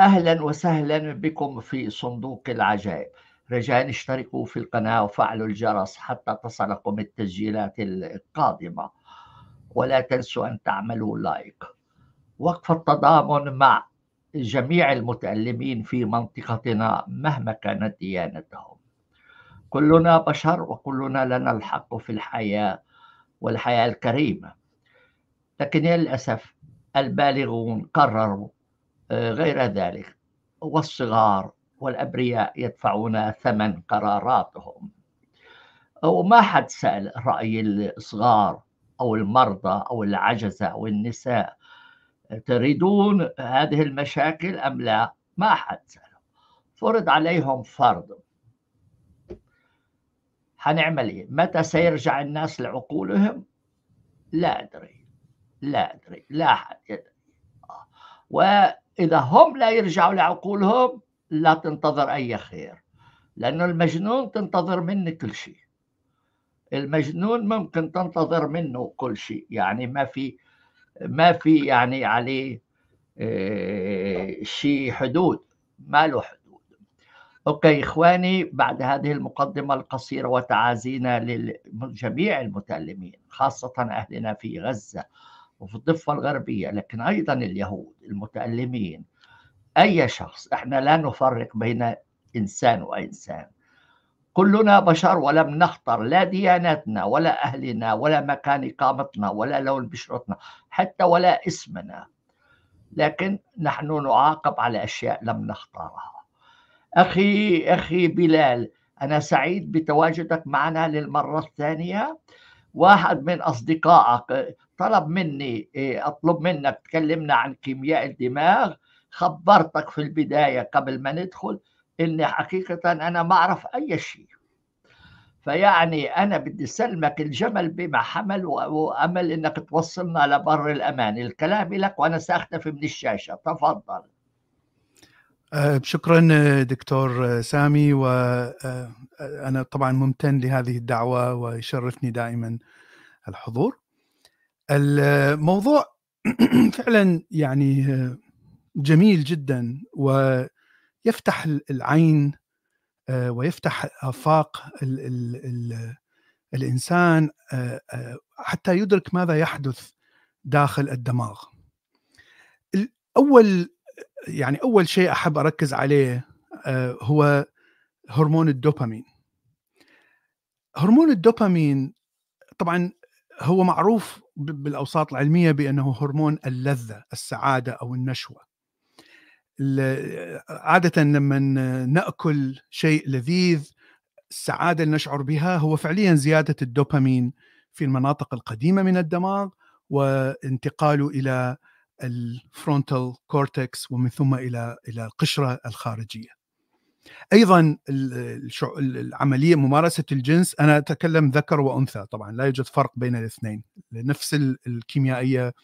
أهلا وسهلا بكم في صندوق العجائب. رجاء اشتركوا في القناة وفعلوا الجرس حتى تصلكم التسجيلات القادمة. ولا تنسوا أن تعملوا لايك. وقف التضامن مع جميع المتألمين في منطقتنا مهما كانت ديانتهم. كلنا بشر وكلنا لنا الحق في الحياة والحياة الكريمة. لكن للأسف البالغون قرروا غير ذلك والصغار والأبرياء يدفعون ثمن قراراتهم. وما حد سأل رأي الصغار أو المرضى أو العجزة أو النساء تريدون هذه المشاكل أم لا؟ ما حد سأل. فرض عليهم فرض. حنعمل إيه؟ متى سيرجع الناس لعقولهم؟ لا أدري. لا أدري. لا أحد يدري. واذا هم لا يرجعوا لعقولهم لا تنتظر أي خير لأنه المجنون تنتظر منه كل شيء. المجنون ممكن تنتظر منه كل شيء يعني ما في ما في يعني عليه آه، شيء حدود ما له حدود. أوكي إخواني بعد هذه المقدمة القصيرة وتعازينا لجميع المتألمين خاصة أهلنا في غزة وفي الضفة الغربية لكن أيضا اليهود المتألمين أي شخص إحنا لا نفرق بين إنسان وإنسان. كلنا بشر ولم نختر لا ديانتنا ولا أهلنا ولا مكان إقامتنا ولا لون بشرتنا حتى ولا اسمنا. لكن نحن نعاقب على أشياء لم نختارها أخي أخي بلال أنا سعيد بتواجدك معنا للمرة الثانية. واحد من أصدقائك طلب مني إيه، أطلب منك تكلمنا عن كيمياء الدماغ. خبرتك في البداية قبل ما ندخل إني حقيقة أنا ما أعرف أي شيء. فيعني أنا بدي سلمك الجمل بما حمل وأمل إنك توصلنا لبر الأمان. الكلام لك وأنا سأختفي من الشاشة. تفضل. شكرا دكتور سامي وأنا طبعا ممتن لهذه الدعوة ويشرفني دائما الحضور. الموضوع فعلا يعني جميل جدا ويفتح العين آه، ويفتح آفاق ال ال ال الإنسان آه، حتى يدرك ماذا يحدث داخل الدماغ. أول يعني أول شيء أحب أركز عليه آه، هو هرمون الدوبامين. هرمون الدوبامين طبعا هو معروف بالأوساط العلمية بأنه هرمون اللذة السعادة أو النشوة. عادة لما نأكل شيء لذيذ السعادة اللي نشعر بها هو فعليا زيادة الدوبامين في المناطق القديمة من الدماغ وانتقاله إلى ال frontal cortex ومن ثم إلى إلى القشرة الخارجية. أيضا العملية ممارسة الجنس أنا أتكلم ذكر وأنثى طبعا لا يوجد فرق بين الاثنين نفس الكيميائية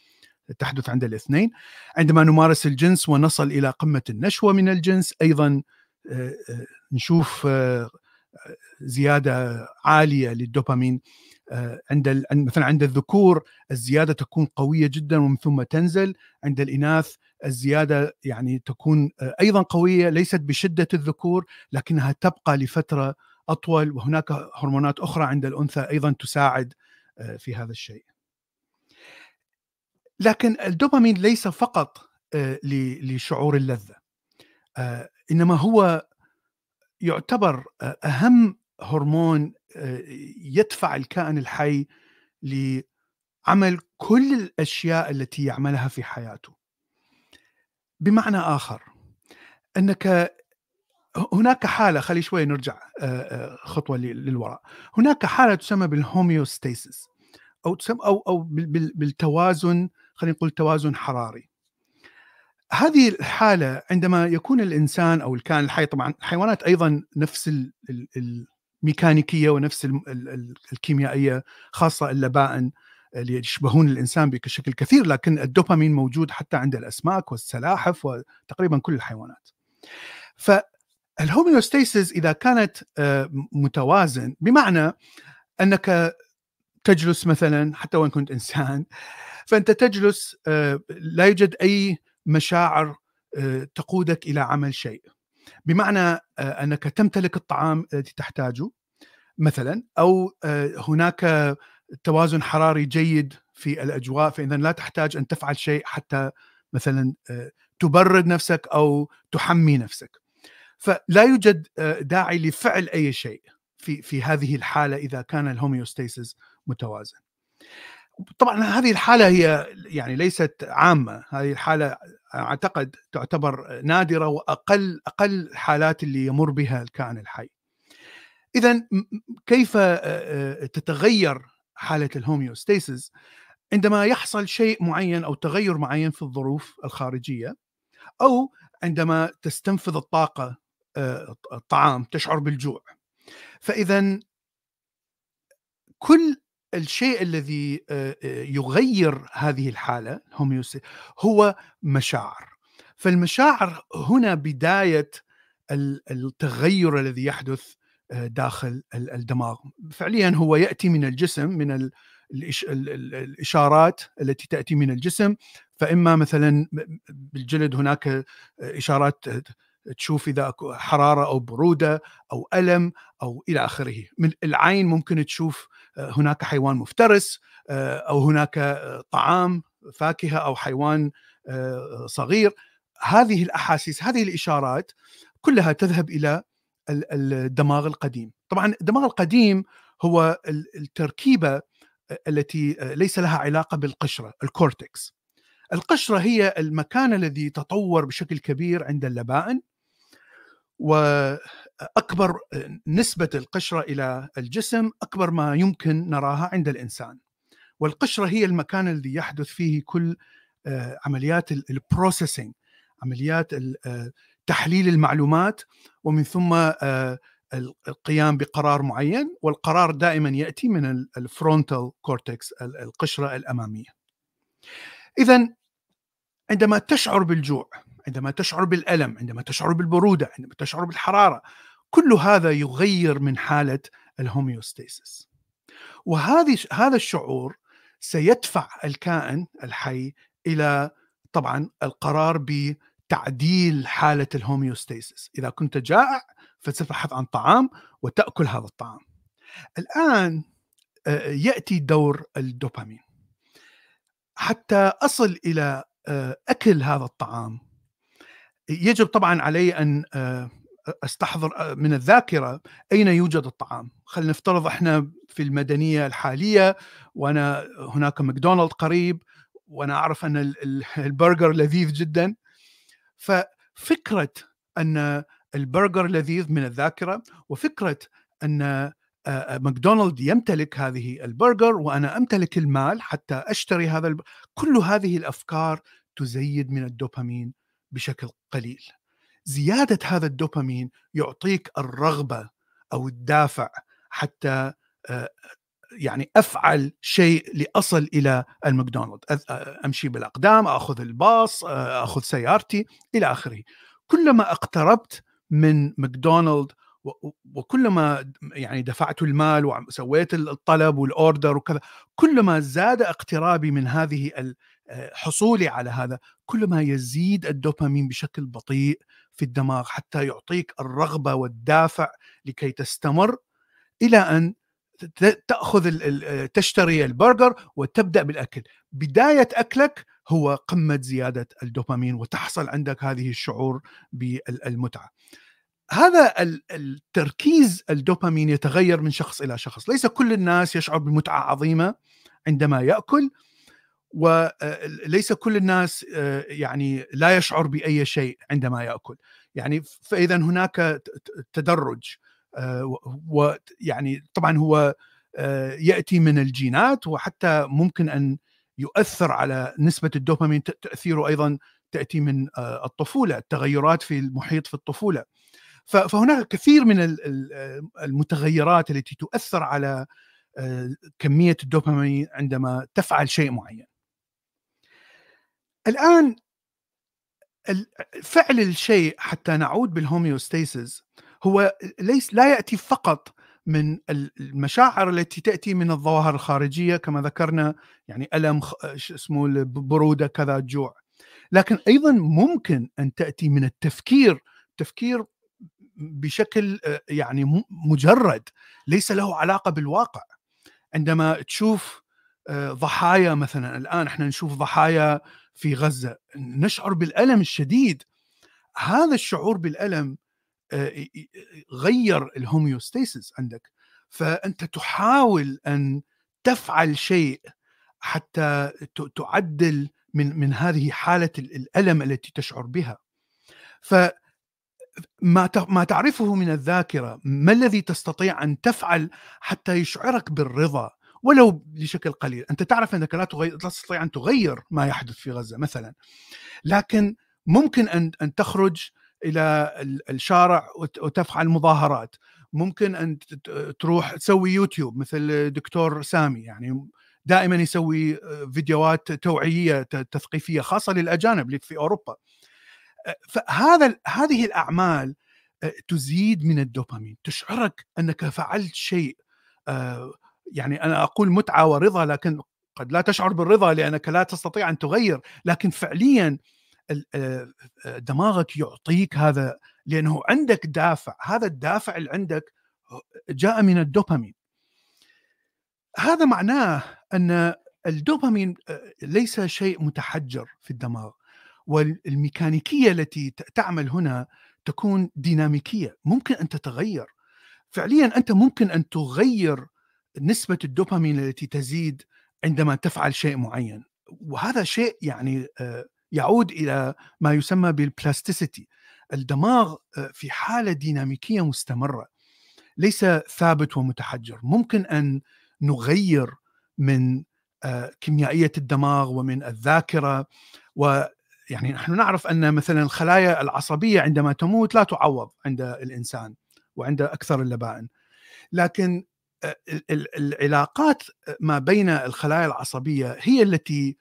تحدث عند الاثنين عندما نمارس الجنس ونصل إلى قمة النشوة من الجنس أيضا آه، آه، نشوف آه، زيادة عالية للدوبامين آه، عند مثلا عند الذكور الزيادة تكون قوية جدا ومن ثم تنزل عند الإناث الزيادة يعني تكون آه، أيضا قوية ليست بشدة الذكور لكنها تبقى لفترة أطول وهناك هرمونات أخرى عند الأنثى أيضا تساعد آه، في هذا الشيء. لكن الدوبامين ليس فقط لشعور اللذة إنما هو يعتبر أهم هرمون يدفع الكائن الحي لعمل كل الأشياء التي يعملها في حياته. بمعنى آخر أنك هناك حالة خلي شوي نرجع خطوة للوراء. هناك حالة تسمى بالهوميوستاسيس أو تسمى أو أو بالتوازن خلينا نقول توازن حراري. هذه الحالة عندما يكون الإنسان أو الكائن الحي طبعا الحيوانات أيضا نفس ميكانيكيه ونفس الكيميائية خاصة اللبائن اللي يشبهون الإنسان بشكل كثير لكن الدوبامين موجود حتى عند الأسماك والسلاحف وتقريبا كل الحيوانات. فالهوميوستاسيس إذا كانت آه، متوازن بمعنى أنك تجلس مثلا حتى وإن كنت إنسان فأنت تجلس آه، لا يوجد أي مشاعر تقودك إلى عمل شيء. بمعنى أنك تمتلك الطعام الذي تحتاجه مثلا أو هناك توازن حراري جيد في الأجواء فاذا لا تحتاج أن تفعل شيء حتى مثلا تبرد نفسك أو تحمي نفسك. فلا يوجد داعي لفعل أي شيء في في هذه الحالة إذا كان الهوميوستاسيس متوازن. طبعا هذه الحالة هي يعني ليست عامة. هذه الحالة أعتقد تعتبر نادرة وأقل أقل الحالات اللي يمر بها الكائن الحي. اذا كيف تتغير حالة الهوميوستاسيس؟ عندما يحصل شيء معين أو تغير معين في الظروف الخارجية أو عندما تستنفذ الطاقة الطعام تشعر بالجوع. فاذا كل الشيء الذي يغير هذه الحالة هو مشاعر. فالمشاعر هنا بداية التغير الذي يحدث داخل الدماغ. فعليا هو يأتي من الجسم من الإشارات التي تأتي من الجسم. فإما مثلا بالجلد هناك إشارات تشوف إذا حرارة أو برودة أو ألم أو إلى آخره. من العين ممكن تشوف هناك حيوان مفترس أو هناك طعام فاكهة أو حيوان صغير. هذه الأحاسيس هذه الإشارات كلها تذهب إلى الدماغ القديم. طبعا الدماغ القديم هو التركيبة التي ليس لها علاقة بالقشرة الكورتكس القشرة هي المكان الذي تطور بشكل كبير عند اللبائن وأكبر نسبة القشرة إلى الجسم أكبر ما يمكن نراها عند الإنسان والقشرة هي المكان الذي يحدث فيه كل آه، عمليات ال processing عمليات آه، تحليل المعلومات ومن ثم آه، القيام بقرار معين والقرار دائما يأتي من ال frontal cortex القشرة الأمامية. اذا عندما تشعر بالجوع عندما تشعر بالألم عندما تشعر بالبرودة عندما تشعر بالحرارة كل هذا يغير من حالة ال homeostasis. وهذه هذا الشعور سيدفع الكائن الحي إلى طبعا القرار بتعديل حالة ال homeostasis. إذا كنت جائع فتبحث عن طعام وتأكل هذا الطعام. الآن آه، يأتي دور الدوبامين. حتى أصل إلى آه، أكل هذا الطعام يجب طبعا علي أن آه، أستحضر آه، من الذاكرة أين يوجد الطعام. خلينا نفترض إحنا في المدنية الحالية وأنا هناك ماكدونالد قريب وأنا أعرف أن البرجر لذيذ جدا. ففكرة أن البرجر لذيذ من الذاكرة وفكرة أن آه، ماكدونالد يمتلك هذه البرجر وأنا أمتلك المال حتى أشتري هذا الب... كل هذه الأفكار تزيد من الدوبامين. بشكل قليل. زيادة هذا الدوبامين يعطيك الرغبة أو الدافع حتى آه، يعني أفعل شيء لأصل إلى الماكدونالد. أمشي بالأقدام أخذ الباص أخذ سيارتي إلى آخره. كلما اقتربت من ماكدونالد وكلما يعني دفعت المال وسويت الطلب وال order وكذا كلما زاد اقترابي من هذه آه، حصولي على هذا كلما يزيد الدوبامين بشكل بطيء في الدماغ حتى يعطيك الرغبة والدافع لكي تستمر إلى أن تأخذ آه، تشتري البرجر وتبدأ بالأكل. بداية أكلك هو قمة زيادة الدوبامين وتحصل عندك هذه الشعور بالمتعة. هذا التركيز الدوبامين يتغير من شخص إلى شخص. ليس كل الناس يشعر بمتعة عظيمة عندما يأكل. وليس كل الناس آه، يعني لا يشعر بأي شيء عندما يأكل. يعني فإذا هناك تدرج آه، ويعني طبعا هو آه، يأتي من الجينات وحتى ممكن أن يؤثر على نسبة الدوبامين تأثيره أيضا تأتي من الطفولة التغيرات في المحيط في الطفولة. فهناك كثير من المتغيرات التي تؤثر على كمية الدوبامين عندما تفعل شيء معين. الآن فعل الشيء حتى نعود بالهوميوستاسيس هو ليس لا يأتي فقط من المشاعر التي تأتي من الظواهر الخارجية كما ذكرنا يعني ألم اسمه البروده كذا جوع. لكن أيضا ممكن أن تأتي من التفكير تفكير بشكل آه، يعني مجرد ليس له علاقة بالواقع. عندما تشوف آه، ضحايا مثلا الآن إحنا نشوف ضحايا في غزة نشعر بالألم الشديد. هذا الشعور بالألم آه، غير الهوميوستاسيس عندك. فأنت تحاول أن تفعل شيء حتى تعدل من من هذه حالة الألم التي تشعر بها. ف ما ما تعرفه من الذاكرة ما الذي تستطيع أن تفعل حتى يشعرك بالرضا؟ ولو بشكل قليل. أنت تعرف أنك لا تغير لا تستطيع أن تغير ما يحدث في غزة مثلا. لكن ممكن أن أن تخرج إلى الشارع وتفعل مظاهرات. ممكن أن تروح تسوي يوتيوب مثل دكتور سامي يعني دائما يسوي فيديوهات توعية تثقيفية خاصة للأجانب في أوروبا. فهذا هذه الأعمال تزيد من الدوبامين. تشعرك أنك فعلت شيء يعني أنا أقول متعة ورضا لكن قد لا تشعر بالرضا لأنك لا تستطيع أن تغير. لكن فعليا دماغك يعطيك هذا لأنه عندك دافع. هذا الدافع اللي عندك جاء من الدوبامين. هذا معناه أن الدوبامين ليس شيء متحجر في الدماغ. والميكانيكية التي تعمل هنا تكون ديناميكية. ممكن أن تتغير. فعليا أنت ممكن أن تغير نسبة الدوبامين التي تزيد عندما تفعل شيء معين. وهذا شيء يعني يعود إلى ما يسمى بالبلاستيسيتي الدماغ في حالة ديناميكية مستمرة ليس ثابت ومتحجر. ممكن أن نغير من كيميائية الدماغ ومن الذاكرة. ويعني نحن نعرف أن مثلا الخلايا العصبية عندما تموت لا تعوض عند الإنسان وعند أكثر اللبائن. لكن العلاقات ما بين الخلايا العصبية هي التي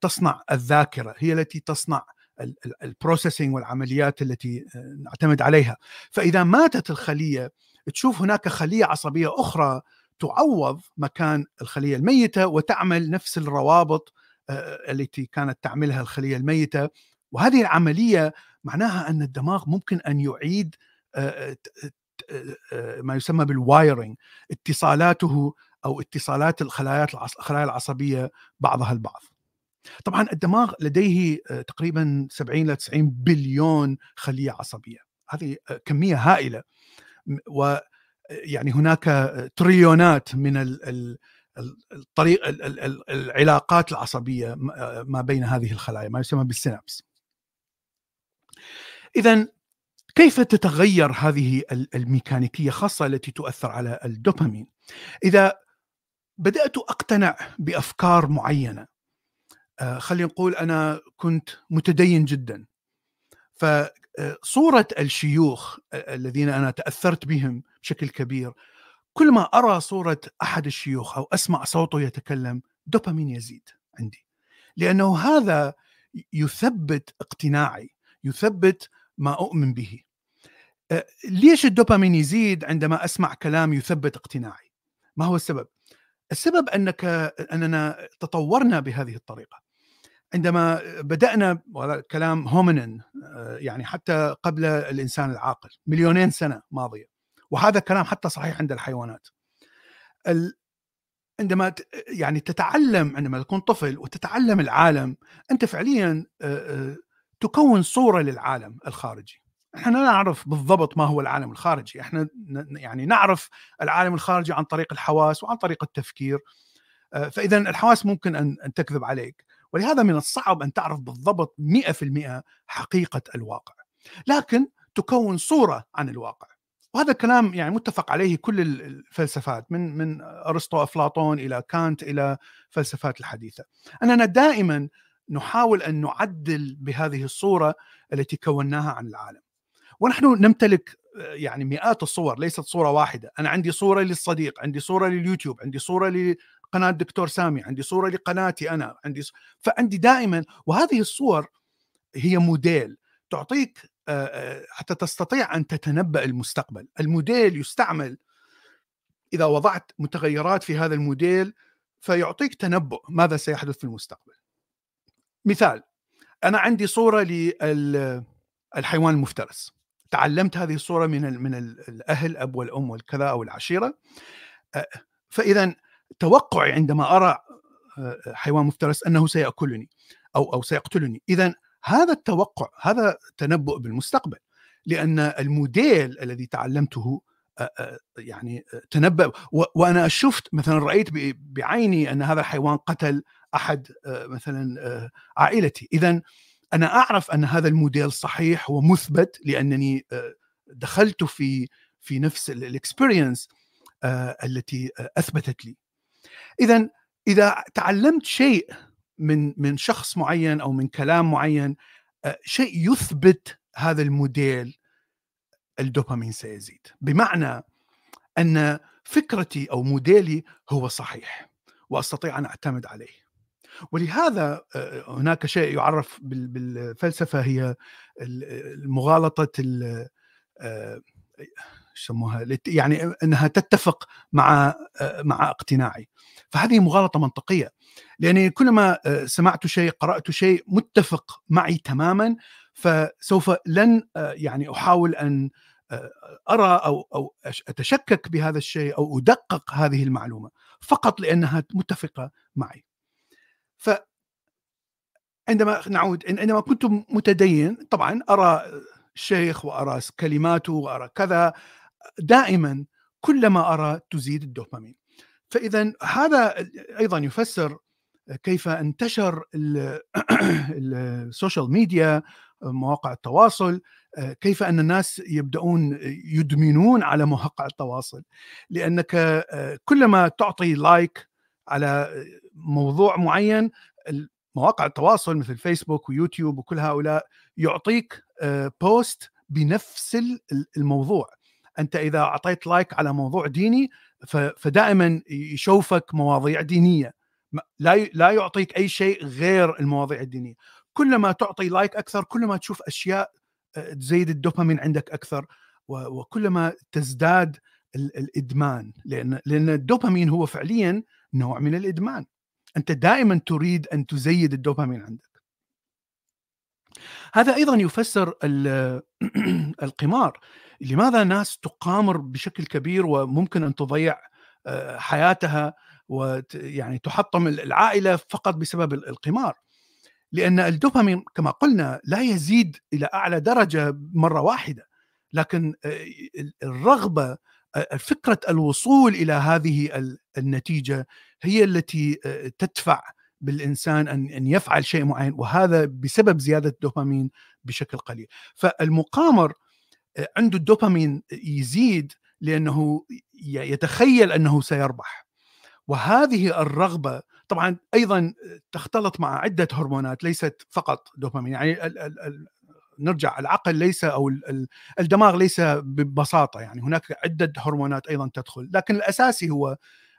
تصنع الذاكرة هي التي تصنع ال processing والعمليات التي نعتمد عليها. فإذا ماتت الخلية تشوف هناك خلية عصبية أخرى تعوض مكان الخلية الميتة وتعمل نفس الروابط التي كانت تعملها الخلية الميتة. وهذه العملية معناها أن الدماغ ممكن أن يعيد ما يسمى بال wiring اتصالاته أو اتصالات الخلايا الخلايا العصبية بعضها البعض. طبعا الدماغ لديه تقريبا 70 ل 90 بليون خلية عصبية، هذه كمية هائلة و يعني هناك تريليونات من الطريق العلاقات العصبية ما بين هذه الخلايا ما يسمى بالسينابس. اذا كيف تتغير هذه الميكانيكية خاصة التي تؤثر على الدوبامين؟ إذا بدأت أقتنع بأفكار معينة آه، خلينا نقول أنا كنت متدين جدا فصوره الشيوخ الذين أنا تأثرت بهم بشكل كبير كل ما أرى صورة أحد الشيوخ أو أسمع صوته يتكلم دوبامين يزيد عندي لأنه هذا يثبت اقتناعي يثبت ما أؤمن به. ليش الدوبامين يزيد عندما أسمع كلام يثبت اقتناعي؟ ما هو السبب؟ السبب أنك أننا تطورنا بهذه الطريقة. عندما بدأنا كلام هومينين يعني حتى قبل الإنسان العاقل مليونين سنة ماضية. وهذا كلام حتى صحيح عند الحيوانات. عندما يعني تتعلم عندما تكون طفل وتتعلم العالم أنت فعليا تكون صورة للعالم الخارجي. إحنا لا نعرف بالضبط ما هو العالم الخارجي. إحنا يعني نعرف العالم الخارجي عن طريق الحواس وعن طريق التفكير. آه، فإذا الحواس ممكن ان تكذب عليك. ولهذا من الصعب أن تعرف بالضبط 100% حقيقة الواقع. لكن تكون صورة عن الواقع. وهذا كلام يعني متفق عليه كل الفلسفات من من أرسطو أفلاطون إلى كانت إلى فلسفات الحديثة. أننا دائما نحاول أن نعدل بهذه الصورة التي كوناها عن العالم. ونحن نمتلك يعني مئات الصور ليست صورة واحدة. أنا عندي صورة للصديق عندي صورة لليوتيوب عندي صورة لقناة دكتور سامي عندي صورة لقناتي أنا عندي صورة فعندي دائما وهذه الصور هي موديل تعطيك حتى تستطيع أن تتنبأ المستقبل. الموديل يستعمل إذا وضعت متغيرات في هذا الموديل فيعطيك تنبؤ ماذا سيحدث في المستقبل. مثال أنا عندي صورة للحيوان المفترس. تعلمت هذه الصورة من من الأهل أب والأم والكذا أو العشيرة. فإذا توقعي عندما أرى حيوان مفترس أنه سيأكلني أو أو سيقتلني. إذا هذا التوقع هذا تنبؤ بالمستقبل لأن الموديل الذي تعلمته يعني تنبأ وأنا شفت مثلا رأيت بعيني أن هذا الحيوان قتل أحد مثلا عائلتي. اذا أنا أعرف أن هذا الموديل صحيح ومثبت لأنني دخلت في في نفس ال experience التي أثبتت لي. اذا إذا تعلمت شيء من من شخص معين أو من كلام معين شيء يثبت هذا الموديل الدوبامين سيزيد. بمعنى أن فكرتي أو موديلي هو صحيح وأستطيع أن أعتمد عليه. ولهذا هناك شيء يعرف بالفلسفة هي مغالطة يسموها؟ يعني إنها تتفق مع مع اقتناعي. فهذه مغالطة منطقية. لأني كلما سمعت شيء قرأت شيء متفق معي تماما فسوف لن يعني أحاول أن أرى أو أو أتشكك بهذا الشيء أو أدقق هذه المعلومة. فقط لأنها متفقة معي. ف عندما نعود عندما كنت متدين طبعا أرى الشيخ وأرى كلماته وأرى كذا دائما كلما أرى تزيد الدوبامين. فاذا هذا أيضا يفسر كيف انتشر ال social media مواقع التواصل كيف أن الناس يبدأون يدمنون على مواقع التواصل لأنك كلما تعطي like على موضوع معين مواقع التواصل مثل فيسبوك ويوتيوب وكل هؤلاء يعطيك post بنفس الموضوع. أنت إذا أعطيت like على موضوع ديني فدائما يشوفك مواضيع دينية. لا لا يعطيك أي شيء غير المواضيع الدينية. كلما تعطي like أكثر كلما تشوف أشياء آه، تزيد الدوبامين عندك أكثر وكلما تزداد الإدمان. لأن لأن الدوبامين هو فعليا نوع من الإدمان. أنت دائما تريد أن تزيد الدوبامين عندك. هذا أيضا يفسر القمار. لماذا ناس تقامر بشكل كبير وممكن أن تضيع آه، حياتها ويعني تحطم العائلة فقط بسبب القمار؟ لأن الدوبامين كما قلنا لا يزيد إلى أعلى درجة مرة واحدة. لكن آه، الرغبة فكرة الوصول إلى هذه النتيجة هي التي تدفع بالإنسان أن أن يفعل شيء معين وهذا بسبب زيادة الدوبامين بشكل قليل. فالمقامر عنده الدوبامين يزيد لأنه يتخيل أنه سيربح. وهذه الرغبة طبعا أيضا تختلط مع عدة هرمونات ليست فقط دوبامين يعني نرجع العقل ليس أو الدماغ ليس ببساطة يعني هناك عدة هرمونات أيضا تدخل لكن الأساسي هو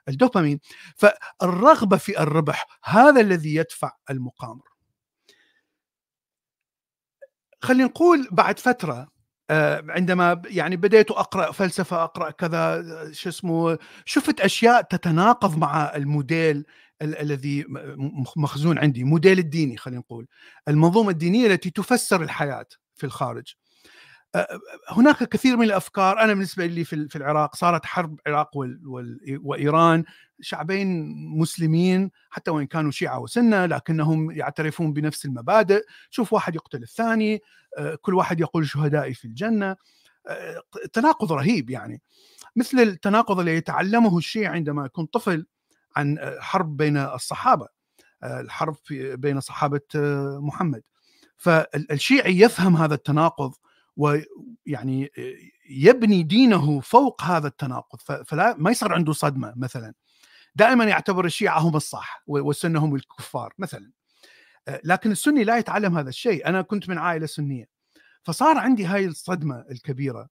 الدوبامين. فالرغبة في الربح هذا الذي يدفع المقامر. خلينا نقول بعد فترة عندما يعني بديت أقرأ فلسفة أقرأ كذا شو اسمه شفت أشياء تتناقض مع الموديل الذي مخزون عندي موديل الديني خلينا نقول. المنظومة الدينية التي تفسر الحياة في الخارج. هناك كثير من الأفكار. أنا بالنسبة لي في العراق صارت حرب العراق وإيران. شعبين مسلمين حتى وإن كانوا شيعة وسنة لكنهم يعترفون بنفس المبادئ. شوف واحد يقتل الثاني كل واحد يقول شهدائي في الجنة. تناقض رهيب يعني. مثل التناقض اللي يتعلمه الشيعي عندما يكون طفل عن حرب بين الصحابة الحرب بين صحابة محمد. فالشيعي يفهم هذا التناقض ويعني يبني دينه فوق هذا التناقض. فلا ما يصير عنده صدمة مثلا. دائما يعتبر الشيعه هم الصح والسنة هم الكفار مثلا. لكن السني لا يتعلم هذا الشيء. أنا كنت من عائلة سنية. فصار عندي هاي الصدمة الكبيرة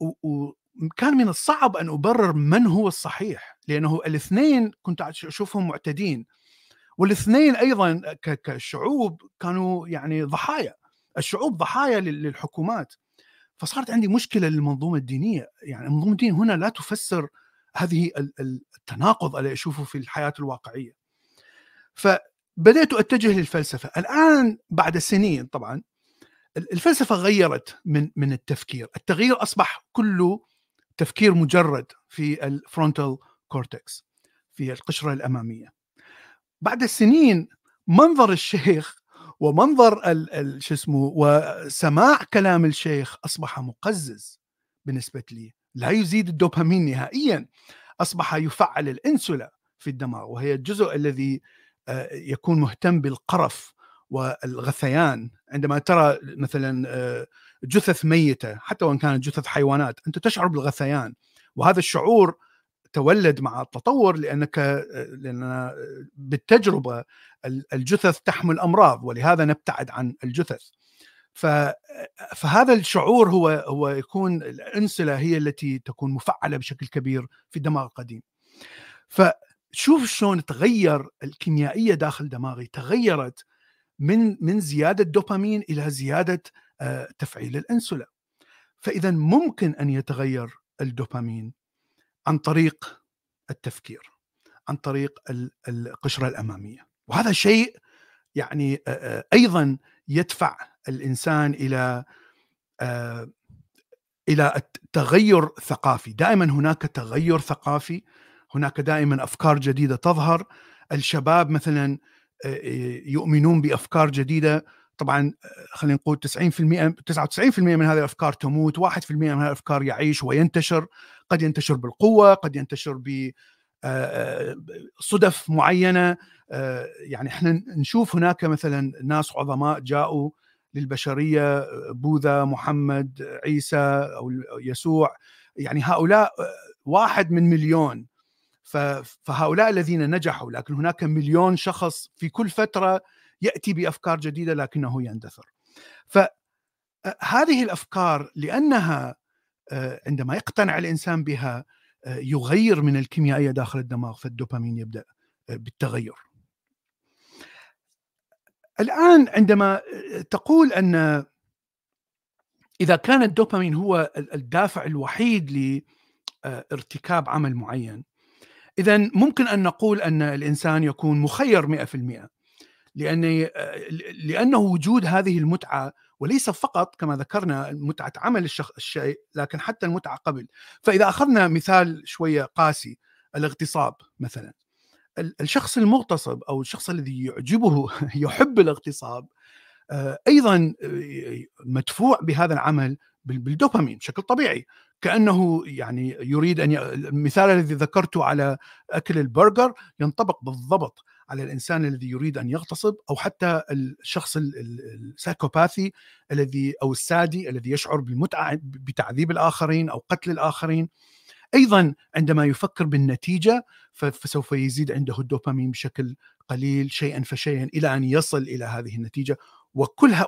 وكان من الصعب أن أبرر من هو الصحيح. لأنه الاثنين كنت أشوفهم معتدين. والاثنين أيضا كشعوب كانوا يعني ضحايا. الشعوب ضحايا للحكومات. فصارت عندي مشكلة للمنظومة الدينية. يعني المنظومة الدينية هنا لا تفسر هذه التناقض اللي اشوفه في الحياة الواقعية. ف بدأت أتجه للفلسفة. الآن بعد سنين طبعا الفلسفة غيرت من من التفكير. التغيير أصبح كله تفكير مجرد في ال frontal cortex في القشرة الأمامية. بعد السنين منظر الشيخ ومنظر شو اسمه وسماع كلام الشيخ أصبح مقزز بالنسبة لي. لا يزيد الدوبامين نهائيا. أصبح يفعل الانسولا في الدماغ وهي الجزء الذي آه، يكون مهتم بالقرف والغثيان. عندما ترى مثلا آه، جثث ميتة حتى وإن كانت جثث حيوانات أنت تشعر بالغثيان. وهذا الشعور تولد مع التطور لأنك لأن بالتجربة الجثث تحمل أمراض ولهذا نبتعد عن الجثث. فهذا الشعور هو هو يكون الأنسلة هي التي تكون مفعلة بشكل كبير في الدماغ القديم. فشوف شلون تغير الكيميائية داخل دماغي. تغيرت من من زيادة دوبامين إلى زيادة آه، تفعيل الانسولا فإذا ممكن أن يتغير الدوبامين عن طريق التفكير عن طريق القشرة الأمامية. وهذا شيء يعني أيضا يدفع الإنسان إلى إلى التغير ثقافي. دائما هناك تغير ثقافي هناك دائما أفكار جديدة تظهر. الشباب مثلا يؤمنون بأفكار جديدة. طبعا خلينا نقول 90% 99% من هذه الأفكار تموت 1% من هذه الأفكار يعيش وينتشر. قد ينتشر بالقوة قد ينتشر صدف معينة يعني إحنا نشوف هناك مثلا ناس عظماء جاءوا للبشرية بوذا محمد عيسى أو يسوع يعني هؤلاء واحد من مليون. فهؤلاء الذين نجحوا لكن هناك مليون شخص في كل فترة يأتي بأفكار جديدة لكنه يندثر. فهذه الأفكار لأنها عندما يقتنع الإنسان بها يغير من الكيميائية داخل الدماغ فالدوبامين يبدأ بالتغير. الآن عندما تقول أن إذا كان الدوبامين هو الدافع الوحيد لارتكاب عمل معين إذا ممكن أن نقول أن الإنسان يكون مخير 100% لأن لأنه وجود هذه المتعة وليس فقط كما ذكرنا متعة عمل الشخص الشيء لكن حتى المتعة قبل. فإذا أخذنا مثال شوية قاسي الاغتصاب مثلا. الشخص المغتصب أو الشخص الذي يعجبه يحب الاغتصاب آه، أيضا آه، مدفوع بهذا العمل بالدوبامين بشكل طبيعي. كأنه يعني يريد أن ي... المثال الذي ذكرته على أكل البرجر ينطبق بالضبط. على الإنسان الذي يريد أن يغتصب أو حتى الشخص السايكوباثي الذي أو السادي الذي يشعر بالمتعة بتعذيب الآخرين أو قتل الآخرين أيضا عندما يفكر بالنتيجة فسوف يزيد عنده الدوبامين بشكل قليل شيئا فشيئا إلى أن يصل إلى هذه النتيجة وكلها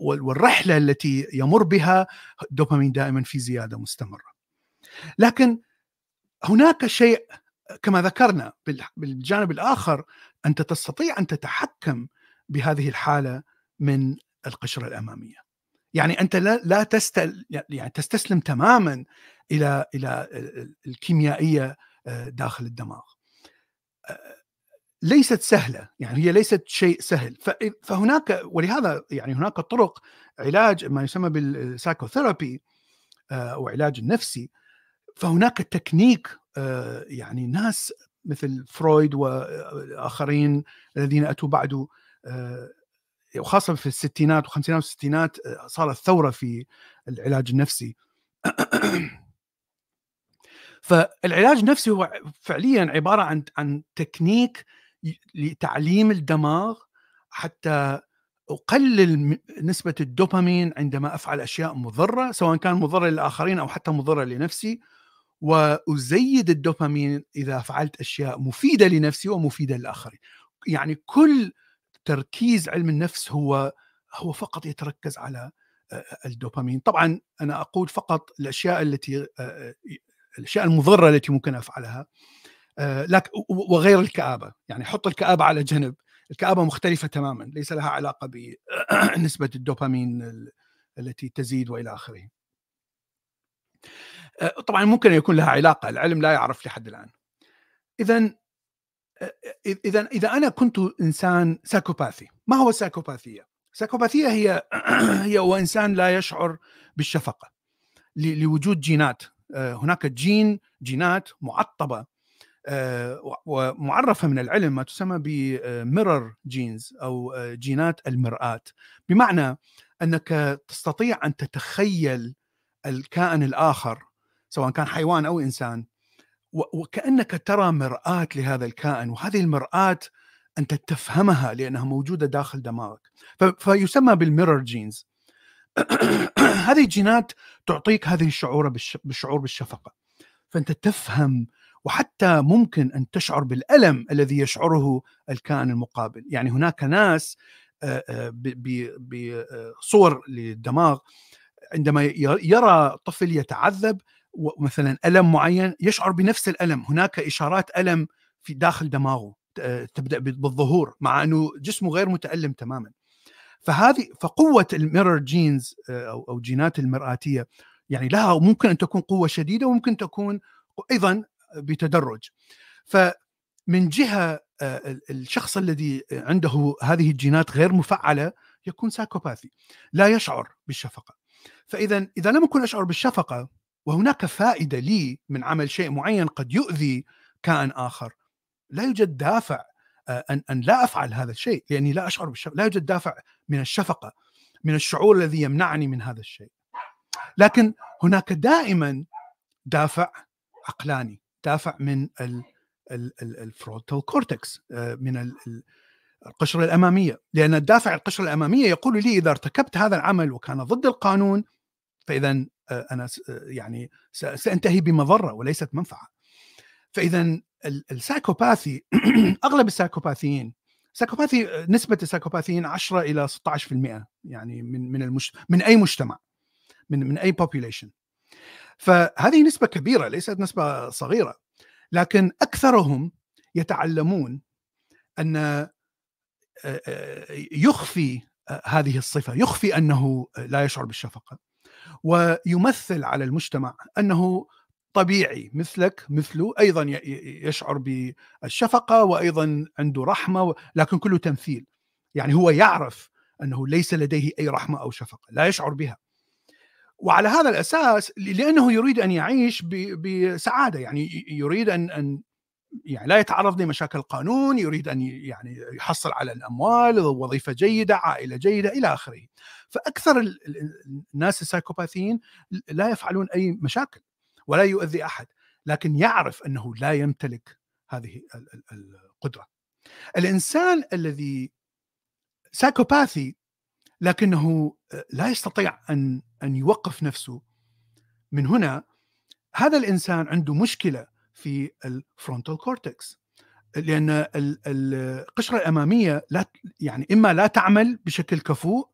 والرحلة التي يمر بها الدوبامين دائما في زيادة مستمرة. لكن هناك شيء كما ذكرنا بالجانب الآخر أنت تستطيع أن تتحكم بهذه الحالة من القشرة الأمامية. يعني أنت لا لا تستل يعني تستسلم تماما إلى إلى الكيميائية آه، داخل الدماغ. آه، ليست سهلة يعني هي ليست شيء سهل فهناك ولهذا يعني هناك طرق علاج ما يسمى بال psychotherapy أو علاج النفسي فهناك تكنيك آه، يعني ناس مثل فرويد واخرين الذين أتوا بعده آه، وخاصة في الستينات والخمسينات والستينات صارت ثورة في العلاج النفسي. فالعلاج النفسي هو فعليا عبارة عن عن تكنيك لتعليم الدماغ حتى أقلل نسبة الدوبامين عندما أفعل أشياء مضرة سواء كان مضرة للآخرين أو حتى مضرة لنفسي. وأزيد الدوبامين إذا فعلت أشياء مفيدة لنفسي ومفيدة للاخرين يعني كل تركيز علم النفس هو هو فقط يتركز على الدوبامين. طبعا أنا أقول فقط الأشياء التي الأشياء المضرة التي ممكن أفعلها لكن وغير الكآبة. يعني حط الكآبة على جنب. الكآبة مختلفة تماما ليس لها علاقة بنسبة الدوبامين التي تزيد وإلى آخره. آه، طبعا ممكن يكون لها علاقة العلم لا يعرف لحد الآن. إذا اذا إذا أنا كنت إنسان سايكوباثي ما هو السايكوباثية؟ السايكوباثية هي هي هو إنسان لا يشعر بالشفقة لوجود جينات. هناك جين جينات معطبة ومعرفة من العلم ما تسمى ب mirror genes أو جينات المرآة. بمعنى أنك تستطيع أن تتخيل الكائن الآخر سواء كان حيوان أو إنسان وكأنك ترى مرآة لهذا الكائن وهذه المرآة أنت تفهمها لأنها موجودة داخل دماغك. فيسمى بالميرور جينز هذه الجينات تعطيك هذه الشعور بالشعور بالشفقة. فأنت تفهم وحتى ممكن أن تشعر بالألم الذي يشعره الكائن المقابل. يعني هناك ناس بصور للدماغ عندما يرى طفل يتعذب مثلا ألم معين يشعر بنفس الألم. هناك إشارات ألم في داخل دماغه تبدأ بالظهور مع أنه جسمه غير متألم تماما. فهذه فقوة ال mirror genes أو أو جينات المرآتية يعني لها ممكن أن تكون قوة شديدة وممكن تكون أيضا بتدرج. فمن جهة الشخص الذي عنده هذه الجينات غير مفعلة يكون psychopathy لا يشعر بالشفقة. فاذا إذا لم اكن اشعر بالشفقة وهناك فائدة لي من عمل شيء معين قد يؤذي كائن آخر. لا يوجد دافع أن أن لا أفعل هذا الشيء لأني لا أشعر بالشفقة، لا يوجد دافع من الشفقة من الشعور الذي يمنعني من هذا الشيء. لكن هناك دائما دافع عقلاني، دافع من ال frontal cortex من القشرة الأمامية، لأن الدافع القشرة الأمامية يقول لي إذا ارتكبت هذا العمل وكان ضد القانون فاذا أنا يعني سأنتهي بمضرة وليست منفعة. فاذا ال psychopathy أغلب السايكوباثيين psychopathy نسبة السايكوباثيين 10 إلى 16% يعني من من المش... من أي مجتمع من من أي population فهذه نسبة كبيرة ليست نسبة صغيرة لكن أكثرهم يتعلمون أن يخفي هذه الصفة يخفي أنه لا يشعر بالشفقة ويمثل على المجتمع أنه طبيعي مثلك مثله أيضا يشعر بالشفقة وأيضا عنده رحمة لكن كله تمثيل. يعني هو يعرف أنه ليس لديه أي رحمة أو شفقة لا يشعر بها. وعلى هذا الأساس لأنه يريد أن يعيش بسعادة. يعني يريد أن أن يعني لا يتعرض لمشاكل القانون يريد أن يعني يحصل على الأموال وظيفة جيدة عائلة جيدة إلى آخره. فأكثر الناس السايكوباثيين لا يفعلون أي مشاكل ولا يؤذي أحد لكن يعرف أنه لا يمتلك هذه القدرة. الإنسان الذي سايكوباثي لكنه لا يستطيع أن أن يوقف نفسه من هنا هذا الإنسان عنده مشكلة في ال frontal cortex لأن القشره الاماميه لا يعني إما لا تعمل بشكل كفؤ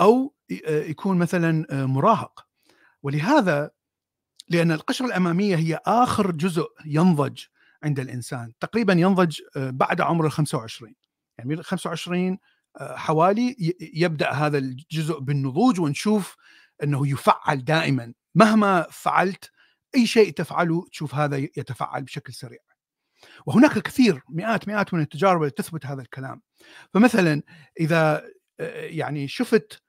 أو يكون مثلا مراهق. ولهذا لأن القشرة الأمامية هي آخر جزء ينضج عند الإنسان. تقريبا ينضج آه، بعد عمر ال 25 يعني من 25 آه، حوالي يبدأ هذا الجزء بالنضوج ونشوف أنه يفعل دائما. مهما فعلت أي شيء تفعله تشوف هذا يتفعل بشكل سريع. وهناك الكثير مئات مئات من التجارب التي تثبت هذا الكلام. فمثلا آه، يعني شفت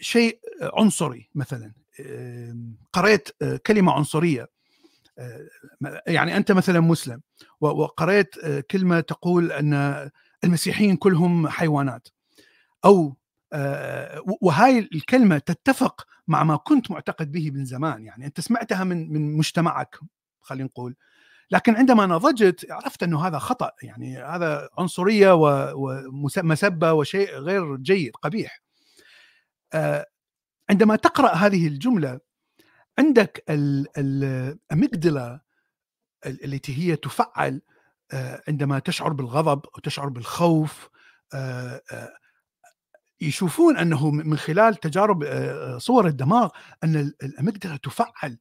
شيء عنصري مثلا آه، كلمة عنصرية آه، يعني أنت مثلا مسلم وقريت آه، كلمة تقول أن المسيحيين كلهم حيوانات أو وهاي الكلمة تتفق مع ما كنت معتقد به من زمان. يعني أنت سمعتها من من مجتمعك خلينا نقول. لكن عندما نضجت عرفت أنه هذا خطأ. يعني هذا عنصرية ومسبة وشيء غير جيد قبيح. عندما تقرأ هذه الجملة عندك الأميجدلا التي هي تفعل آه، عندما تشعر بالغضب أو تشعر بالخوف آه، آه، يشوفون أنه من خلال تجارب صور الدماغ أن ال amygdala تفعل.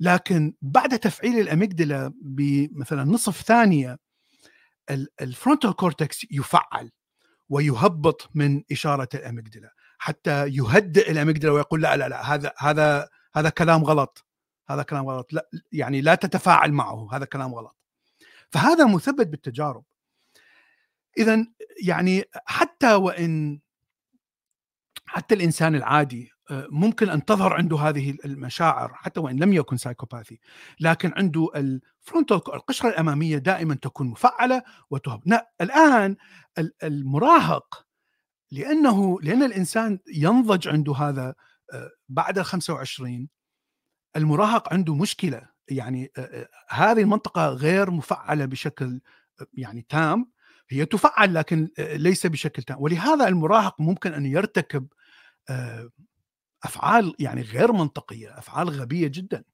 لكن بعد تفعيل ال amygdala بمثلا نصف ثانية ال frontal cortex يفعل ويهبط من إشارة ال amygdala حتى يهدئ ال amygdala ويقول لا لا لا هذا هذا هذا كلام غلط. هذا كلام غلط. لا يعني لا تتفاعل معه. هذا كلام غلط. فهذا مثبت بالتجارب. اذا يعني حتى وإن حتى الإنسان العادي آه، ممكن أن تظهر عنده هذه المشاعر حتى وإن لم يكن psychopathy لكن عنده ال frontal القشرة الأمامية دائما تكون مفعلة وتهبط. الآن المراهق لأنه لأن الإنسان ينضج عنده هذا آه، بعد ال 25 المراهق عنده مشكلة. يعني آه، هذه المنطقة غير مفعلة بشكل يعني تام. هي تفعل لكن ليس بشكل تام. ولهذا المراهق ممكن أن يرتكب أفعال يعني غير منطقية أفعال غبية جدا.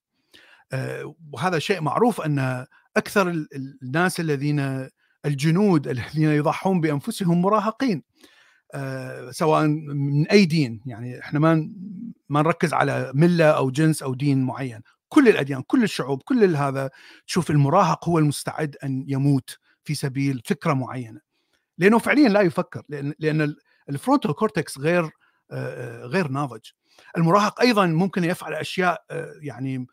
آه، وهذا شيء معروف أن أكثر الناس الذين الجنود الذين يضحون بأنفسهم مراهقين آه، سواء من أي دين. يعني إحنا ما ما نركز على ملة أو جنس أو دين معين. كل الأديان كل الشعوب كل هذا. تشوف المراهق هو المستعد أن يموت. في سبيل فكرة معينة. لأنه فعليا لا يفكر لأن لأن ال frontal cortex غير غير ناضج. المراهق أيضا ممكن يفعل أشياء يعني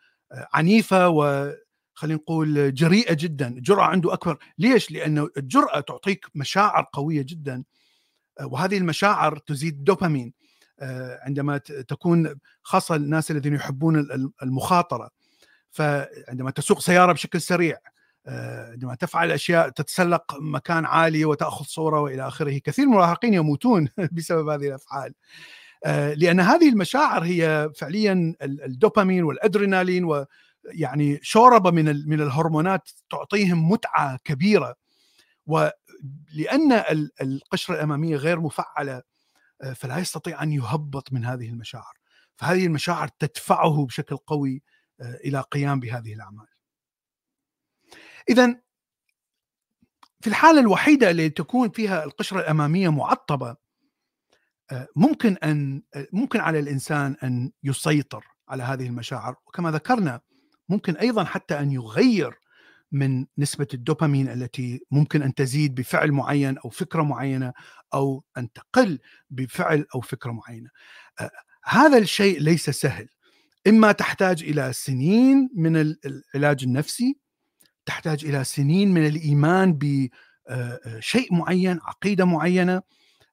عنيفة و خلينا نقول جريئة جدا. جرأه عنده أكبر. ليش؟ لأنه الجرأة تعطيك مشاعر قوية جدا. وهذه المشاعر تزيد الدوبامين عندما تكون خاصة الناس الذين يحبون المخاطرة. فعندما تسوق سيارة بشكل سريع عندما تفعل أشياء تتسلق مكان عالي وتأخذ صورة وإلى آخره. كثير من المراهقين يموتون بسبب هذه الأفعال. آه، لأن هذه المشاعر هي فعليا الدوبامين والأدرينالين ويعني شوربة من من الهرمونات تعطيهم متعة كبيرة. ولان القشرة الأمامية غير مفعلة آه، فلا يستطيع أن يهبط من هذه المشاعر. فهذه المشاعر تدفعه بشكل قوي آه، إلى قيام بهذه الأعمال. اذا في الحالة الوحيدة اللي تكون فيها القشرة الأمامية معطبة ممكن أن ممكن على الإنسان أن يسيطر على هذه المشاعر وكما ذكرنا ممكن أيضا حتى أن يغير من نسبة الدوبامين التي ممكن أن تزيد بفعل معين أو فكرة معينة أو أن تقل بفعل أو فكرة معينة. هذا الشيء ليس سهل. إما تحتاج إلى سنين من العلاج النفسي، تحتاج إلى سنين من الإيمان بشيء معين، عقيدة معينة،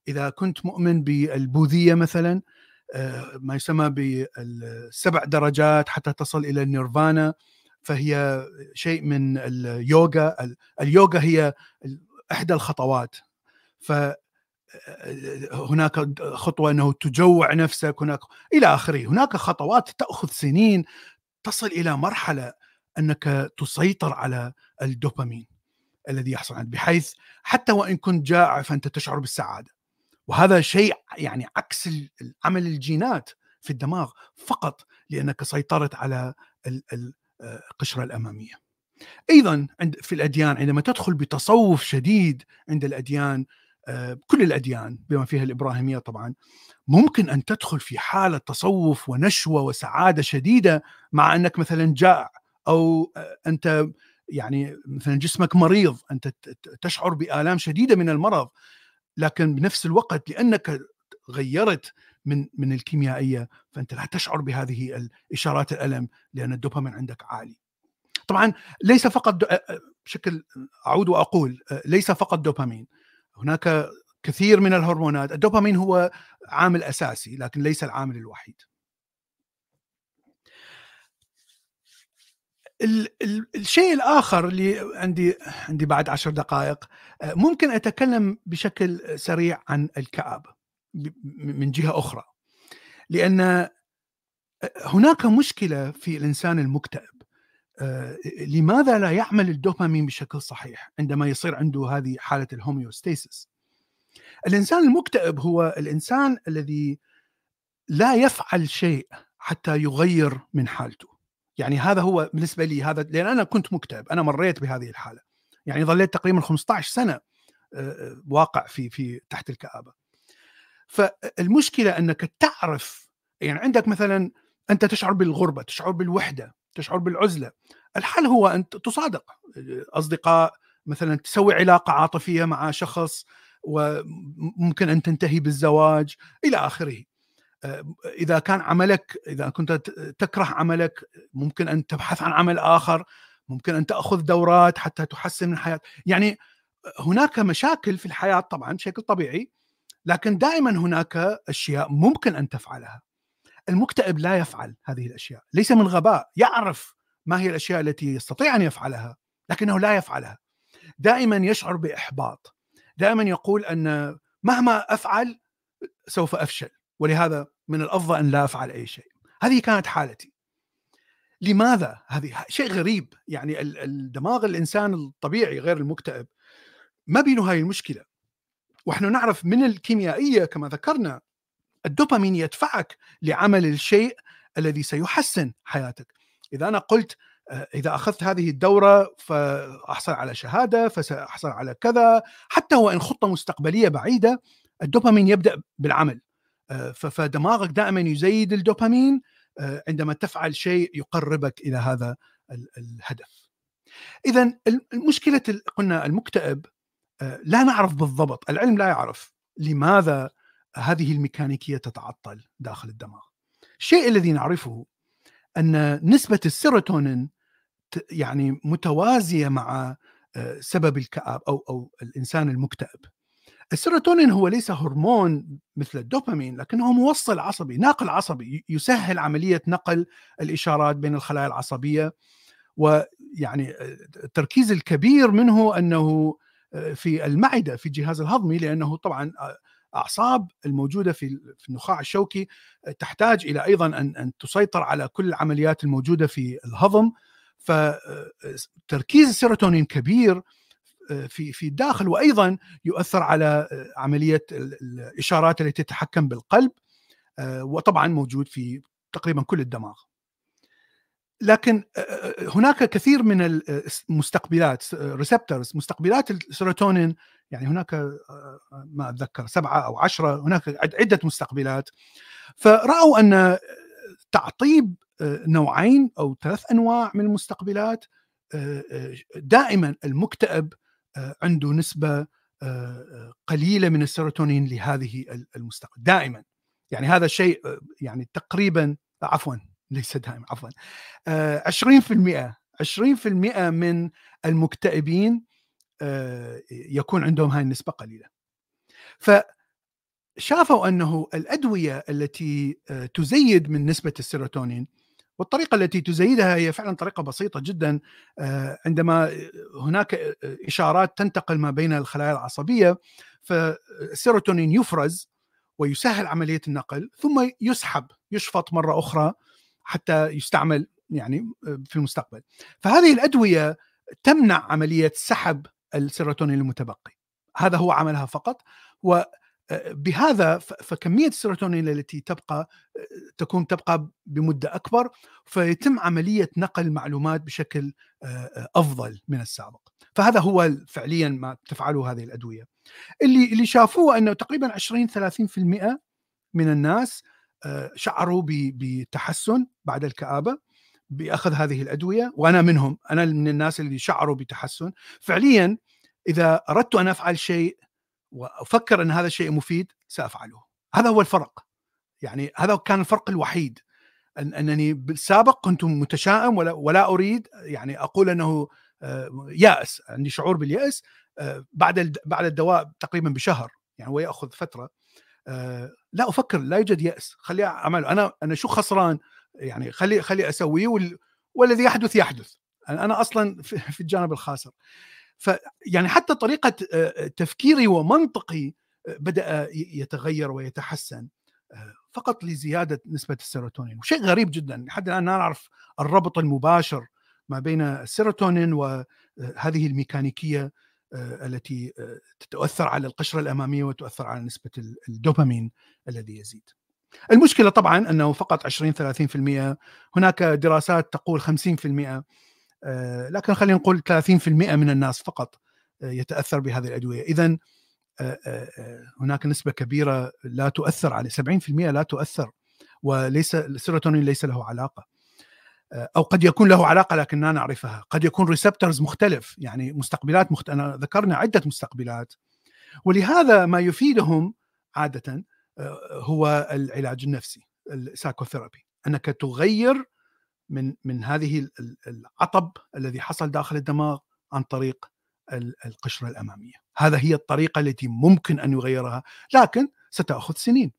إذا كنت مؤمن بالبوذية مثلا آه، ما يسمى بالسبع درجات حتى تصل إلى النيرفانا فهي شيء من اليوغا اليوغا هي إحدى الخطوات. ف هناك خطوة أنه تجوع نفسك هناك إلى آخره. هناك خطوات تأخذ سنين تصل إلى مرحلة أنك تسيطر على الدوبامين الذي يحصل عندك بحيث حتى وإن كنت جائع فأنت تشعر بالسعادة وهذا شيء يعني عكس عمل الجينات في الدماغ فقط لأنك سيطرت على القشره الأمامية. أيضا في الأديان عندما تدخل بتصوف شديد عند الأديان آه، كل الأديان بما فيها الإبراهيمية طبعا ممكن أن تدخل في حالة تصوف ونشوة وسعادة شديدة مع أنك مثلا جائع أو آه، أنت يعني مثلا جسمك مريض أنت تشعر بآلام شديدة من المرض لكن بنفس الوقت لأنك غيرت من من الكيميائية فأنت لا تشعر بهذه الإشارات الألم لأن الدوبامين عندك عالي. طبعا ليس فقط بشكل أعود وأقول ليس فقط دوبامين هناك كثير من الهرمونات الدوبامين هو عامل أساسي لكن ليس العامل الوحيد. الشيء الآخر اللي عندي عندي بعد عشر دقائق آه، ممكن أتكلم بشكل سريع عن الكآبة من جهة أخرى. لأن آه، هناك مشكلة في الإنسان المكتئب. آه، لماذا لا يعمل الدوبامين بشكل صحيح عندما يصير عنده هذه حالة الهوميوستاسيس الإنسان المكتئب هو الإنسان الذي لا يفعل شيء حتى يغير من حالته. يعني هذا هو بالنسبة لي هذا لأن أنا كنت مكتئب أنا مريت بهذه الحالة. يعني ظليت تقريبا 15 سنة واقع في في تحت الكآبة. فالمشكلة أنك تعرف يعني عندك مثلا أنت تشعر بالغربة تشعر بالوحدة تشعر بالعزلة. الحل هو أن تصادق. أصدقاء مثلا تسوي علاقة عاطفية مع شخص وممكن أن تنتهي بالزواج إلى آخره. إذا كان عملك إذا كنت تكره عملك ممكن أن تبحث عن عمل آخر ممكن أن تأخذ دورات حتى تحسن من حياتك يعني هناك مشاكل في الحياة طبعا بشكل طبيعي لكن دائما هناك أشياء ممكن أن تفعلها. المكتئب لا يفعل هذه الأشياء ليس من غباء يعرف ما هي الأشياء التي يستطيع أن يفعلها لكنه لا يفعلها. دائما يشعر بإحباط. دائما يقول أن مهما أفعل سوف أفشل. ولهذا من الأفضل أن لا أفعل أي شيء. هذه كانت حالتي. لماذا هذه؟ شيء غريب. يعني الدماغ الإنسان الطبيعي غير المكتئب ما بينه هاي المشكلة. ونحن نعرف من الكيميائية كما ذكرنا الدوبامين يدفعك لعمل الشيء الذي سيحسن حياتك. إذا أنا قلت آه، إذا أخذت هذه الدورة فأحصل على شهادة فسأحصل على كذا. حتى وإن خطة مستقبلية بعيدة الدوبامين يبدأ بالعمل. فدماغك دائما يزيد الدوبامين آه، عندما تفعل شيء يقربك إلى هذا الهدف. اذا المشكلة قلنا المكتئب لا نعرف بالضبط، العلم لا يعرف لماذا هذه الميكانيكية تتعطل داخل الدماغ. الشيء الذي نعرفه أن نسبة السيروتونين يعني متوازية مع آه، سبب الكآبة أو أو الإنسان المكتئب. السيروتونين هو ليس هرمون مثل الدوبامين لكنه موصل عصبي، ناقل عصبي يسهل عملية نقل الإشارات بين الخلايا العصبية. ويعني آه، التركيز الكبير منه أنه آه، في المعدة في الجهاز الهضمي لأنه طبعا أعصاب الموجودة في النخاع الشوكي تحتاج إلى أيضا أن أن تسيطر على كل العمليات الموجودة في الهضم. فتركيز السيروتونين كبير في في الداخل وأيضا يؤثر على عملية الإشارات التي تتحكم بالقلب وطبعا موجود في تقريبا كل الدماغ. لكن هناك كثير من المستقبلات receptors مستقبلات السيروتونين يعني هناك ما أتذكر سبعة أو عشرة هناك عدة مستقبلات فرأوا أن تعطيب نوعين أو ثلاث أنواع من المستقبلات دائما المكتئب عنده نسبة قليلة من السيروتونين لهذه المستقبل دائما. يعني هذا الشيء يعني تقريبا عفوا ليس دائما عفوا 20% 20% من المكتئبين يكون عندهم هاي النسبة قليلة. فشافوا أنه الأدوية التي تزيد من نسبة السيروتونين والطريقة التي تزيدها هي فعلا طريقة بسيطة جدا. عندما هناك إشارات تنتقل ما بين الخلايا العصبية فالسيروتونين يفرز ويسهل عملية النقل ثم يسحب يشفط مرة أخرى حتى يستعمل يعني في المستقبل. فهذه الأدوية تمنع عملية سحب السيروتونين المتبقي. هذا هو عملها فقط وبهذا فكمية السيروتونين التي تبقى تكون تبقى بمدة أكبر فيتم عملية نقل المعلومات بشكل أفضل من السابق. فهذا هو فعليا ما تفعله هذه الأدوية. اللي اللي شافوه أنه تقريبا 20 30% من الناس شعروا بتحسن بعد الكآبة بأخذ هذه الأدوية وأنا منهم أنا من الناس اللي شعروا بتحسن. فعليا إذا أردت أن أفعل شيء وأفكر إن هذا الشيء مفيد سأفعله. هذا هو الفرق. يعني هذا كان الفرق الوحيد. أنني بالسابق كنت متشائم ولا, ولا أريد يعني أقول إنه آه، يأس عندي شعور باليأس آه، بعد بعد الدواء تقريبا بشهر يعني هو يأخذ فترة آه، لا أفكر لا يوجد يأس. خلي اعمل أنا أنا شو خسران؟ يعني خلي خلي أسويه وال... والذي يحدث يحدث. أنا أصلا في الجانب الخاسر. فيعني حتى طريقة تفكيري ومنطقي بدأ يتغير ويتحسن فقط لزيادة نسبة السيروتونين وشيء غريب جدا لحد الآن لا نعرف الربط المباشر ما بين السيروتونين وهذه الميكانيكية التي تتأثر على القشرة الأمامية وتؤثر على نسبة الدوبامين الذي يزيد. المشكلة طبعا أنه فقط 20 30% هناك دراسات تقول 50% آه، لكن خلينا نقول 30% من الناس فقط آه، يتأثر بهذه الأدوية. اذا آه، هناك نسبة كبيرة لا تؤثر عليه 70% لا تؤثر وليس السيروتونين ليس له علاقة. أو قد يكون له علاقة لكن لا نعرفها. قد يكون receptors مختلف يعني مستقبلات مخت... أنا ذكرنا عدة مستقبلات. ولهذا ما يفيدهم عادة هو العلاج النفسي السايكوثيرابي أنك تغير من من هذه العطب الذي حصل داخل الدماغ عن طريق القشرة الأمامية. هذا هي الطريقة التي ممكن أن يغيرها لكن ستأخذ سنين.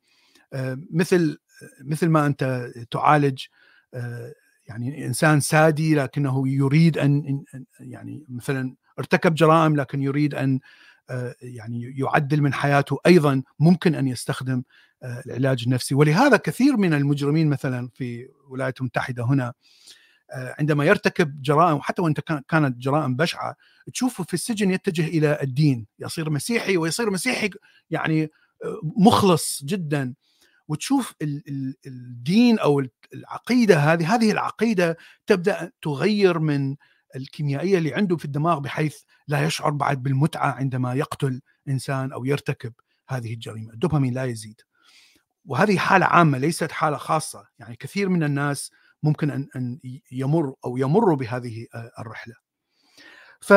آه، مثل مثل ما أنت تعالج آه، يعني إنسان سادي لكنه يريد إن يعني مثلا ارتكب جرائم لكن يريد أن يعني يعدل من حياته أيضا ممكن أن يستخدم العلاج النفسي. ولهذا كثير من المجرمين مثلا في الولايات المتحده هنا عندما يرتكب جرائم وحتى وإن كانت جرائم بشعة تشوفه في السجن يتجه إلى الدين. يصير مسيحي ويصير مسيحي يعني مخلص جدا. وتشوف الدين أو العقيدة هذه هذه العقيدة تبدأ تغير من الكيميائية اللي عنده في الدماغ بحيث لا يشعر بعد بالمتعة عندما يقتل إنسان أو يرتكب هذه الجريمة، الدوبامين لا يزيد. وهذه حالة عامة ليست حالة خاصة، يعني كثير من الناس ممكن أن أن يمر أو يمروا بهذه الرحلة. ف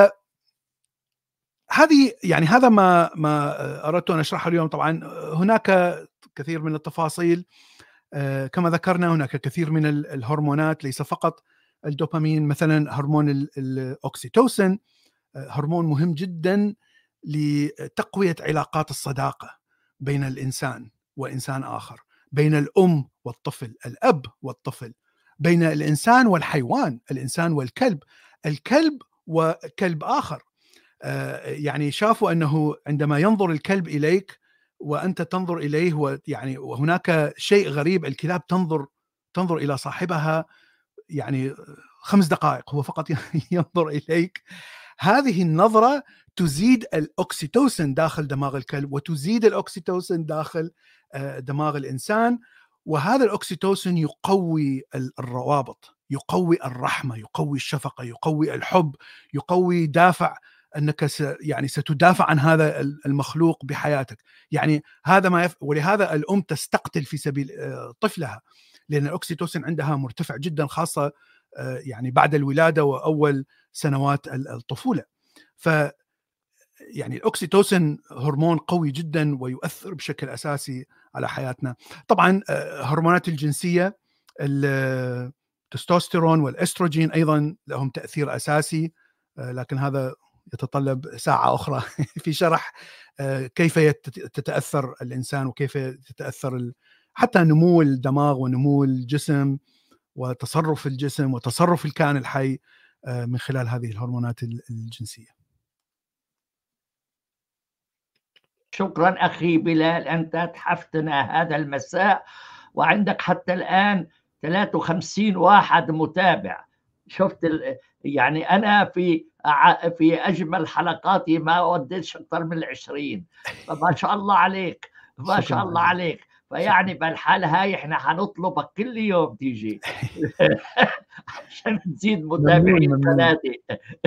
هذه يعني هذا ما ما أردت أن أشرحه اليوم طبعا هناك كثير من التفاصيل آه، كما ذكرنا هناك كثير من الهرمونات ليس فقط الدوبامين مثلا هرمون الاوكسيتوسن آه، هرمون مهم جدا لتقوية علاقات الصداقة بين الإنسان وإنسان آخر بين الأم والطفل الأب والطفل بين الإنسان والحيوان الإنسان والكلب الكلب وكلب آخر. آه، يعني شافوا أنه عندما ينظر الكلب إليك وأنت تنظر إليه ويعني وهناك شيء غريب الكلاب تنظر تنظر إلى صاحبها يعني خمس دقائق هو فقط ينظر إليك. هذه النظرة تزيد ال oxytocin داخل دماغ الكلب وتزيد ال oxytocin داخل آه، دماغ الإنسان وهذا ال oxytocin يقوي الروابط يقوي الرحمة يقوي الشفقة يقوي الحب يقوي دافع أنك س يعني ستدافع عن هذا المخلوق بحياتك. يعني هذا ما يف... ولهذا الأم تستقتل في سبيل آه، طفلها. لأن الاكسيتوسين عندها مرتفع جدا خاصة آه، يعني بعد الولادة وأول سنوات الطفولة. ف يعني الاكسيتوسين هرمون قوي جدا ويؤثر بشكل أساسي على حياتنا. طبعا آه، هرمونات الجنسية التستوستيرون والإستروجين أيضا لهم تأثير أساسي لكن هذا يتطلب ساعة أخرى في شرح آه، كيف تتأثر الإنسان وكيف تتأثر حتى نمو الدماغ ونمو الجسم وتصرف الجسم وتصرف الكائن الحي آه، من خلال هذه الهرمونات الجنسية. شكرا أخي بلال أنت تحفتنا هذا المساء وعندك حتى الآن 53 واحد متابع. شفت يعني أنا في في أجمل حلقاتي ما وديتش أكثر من العشرين فما شاء الله عليك ما شاء الله عليك. فيعني بالحال هاي إحنا حنطلبك كل يوم تيجي. عشان تزيد متابعين ثلاثة.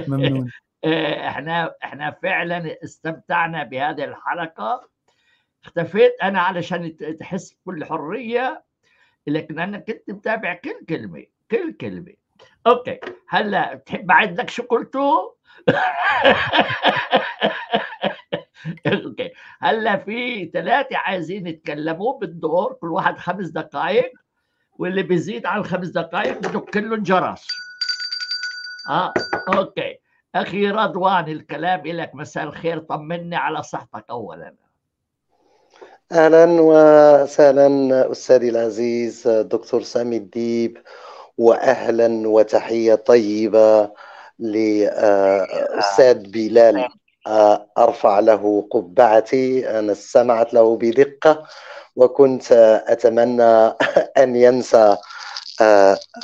ممنون. إحنا إحنا فعلا استمتعنا بهذه الحلقة. اختفيت أنا علشان تحس بكل حريه لكن أنا كنت متابع كل كلمة كل كلمة. okay هلأ بتحب اعيد لك شو قلتوا؟ okay. هلا في ثلاثة عايزين يتكلموا بالدور كل واحد خمس دقائق واللي بيزيد عن خمس دقائق بدق لهم جرس. آه okay. أخي رضوان الكلام لك مساء الخير طمني على صحتك اولا. أهلا وسهلا أستاذي العزيز دكتور سامي الديب واهلا وتحية طيبة لأستاذ بلال. أرفع له قبعتي أنا استمعت له بدقة وكنت أتمنى أن ينسى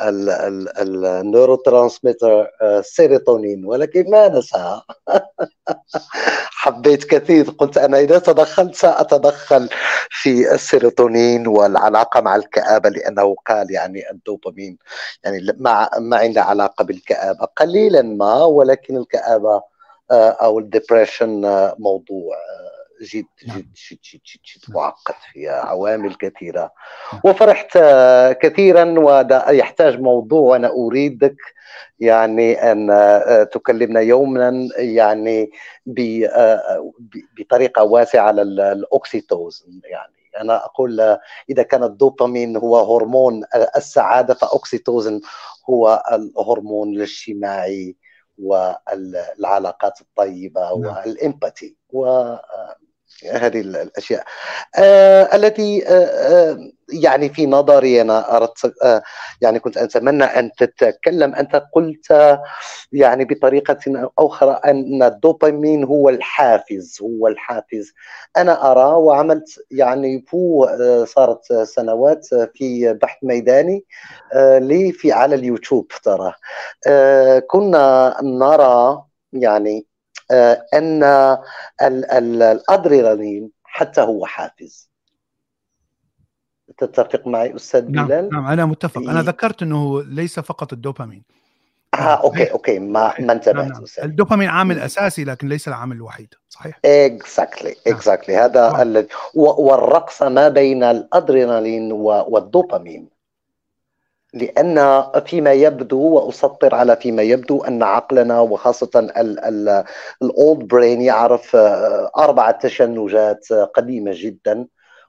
ال neurotransmitter serotonin ولكن ما نسى. حبيت كثير قلت أنا إذا تدخلت سأتدخل في السيروتونين والعلاقة مع الكآبة لأنه قال يعني الدوبامين يعني ما ما عنده علاقة بالكآبة. قليلا ما ولكن الكآبة أو ال depression آه، موضوع آه، جد نعم. جد جد جد جد, جد معقد فيها عوامل كثيرة نعم. وفرحت كثيرا ويحتاج موضوع وأنا أريدك يعني أن تكلمنا يوما يعني بطريقة واسعة على الأوكسيتوزن يعني أنا أقول إذا كان الدوبامين هو هرمون السعادة فأوكسيتوزن هو الهرمون الاجتماعي والعلاقات الطيبة نعم. والامباتي هذه الأشياء آه التي آه آه يعني في نظري أنا اردت آه يعني كنت أتمنى أن تتكلم. أنت قلت يعني بطريقة أو أخرى أن الدوبامين هو الحافز هو الحافز. أنا أرى وعملت يعني فو آه، صارت سنوات في بحث ميداني آه، لي في على اليوتيوب ترى. كنا نرى يعني أن الأدرينالين حتى هو حافز. تتفق معي أستاذ نعم بلال؟ نعم أنا متفق. أنا ذكرت إنه ليس فقط الدوبامين. آه okay okay ما ما انتبهت نعم. نعم. الدوبامين عامل أساسي لكن ليس العامل الوحيد صحيح؟ exactly exactly هذا الذي والرقص ما بين الأدرينالين والدوبامين. لأن فيما يبدو وأسطر على فيما يبدو أن عقلنا وخاصة ال old brain يعرف آه، أربعة تشنجات قديمة جدا.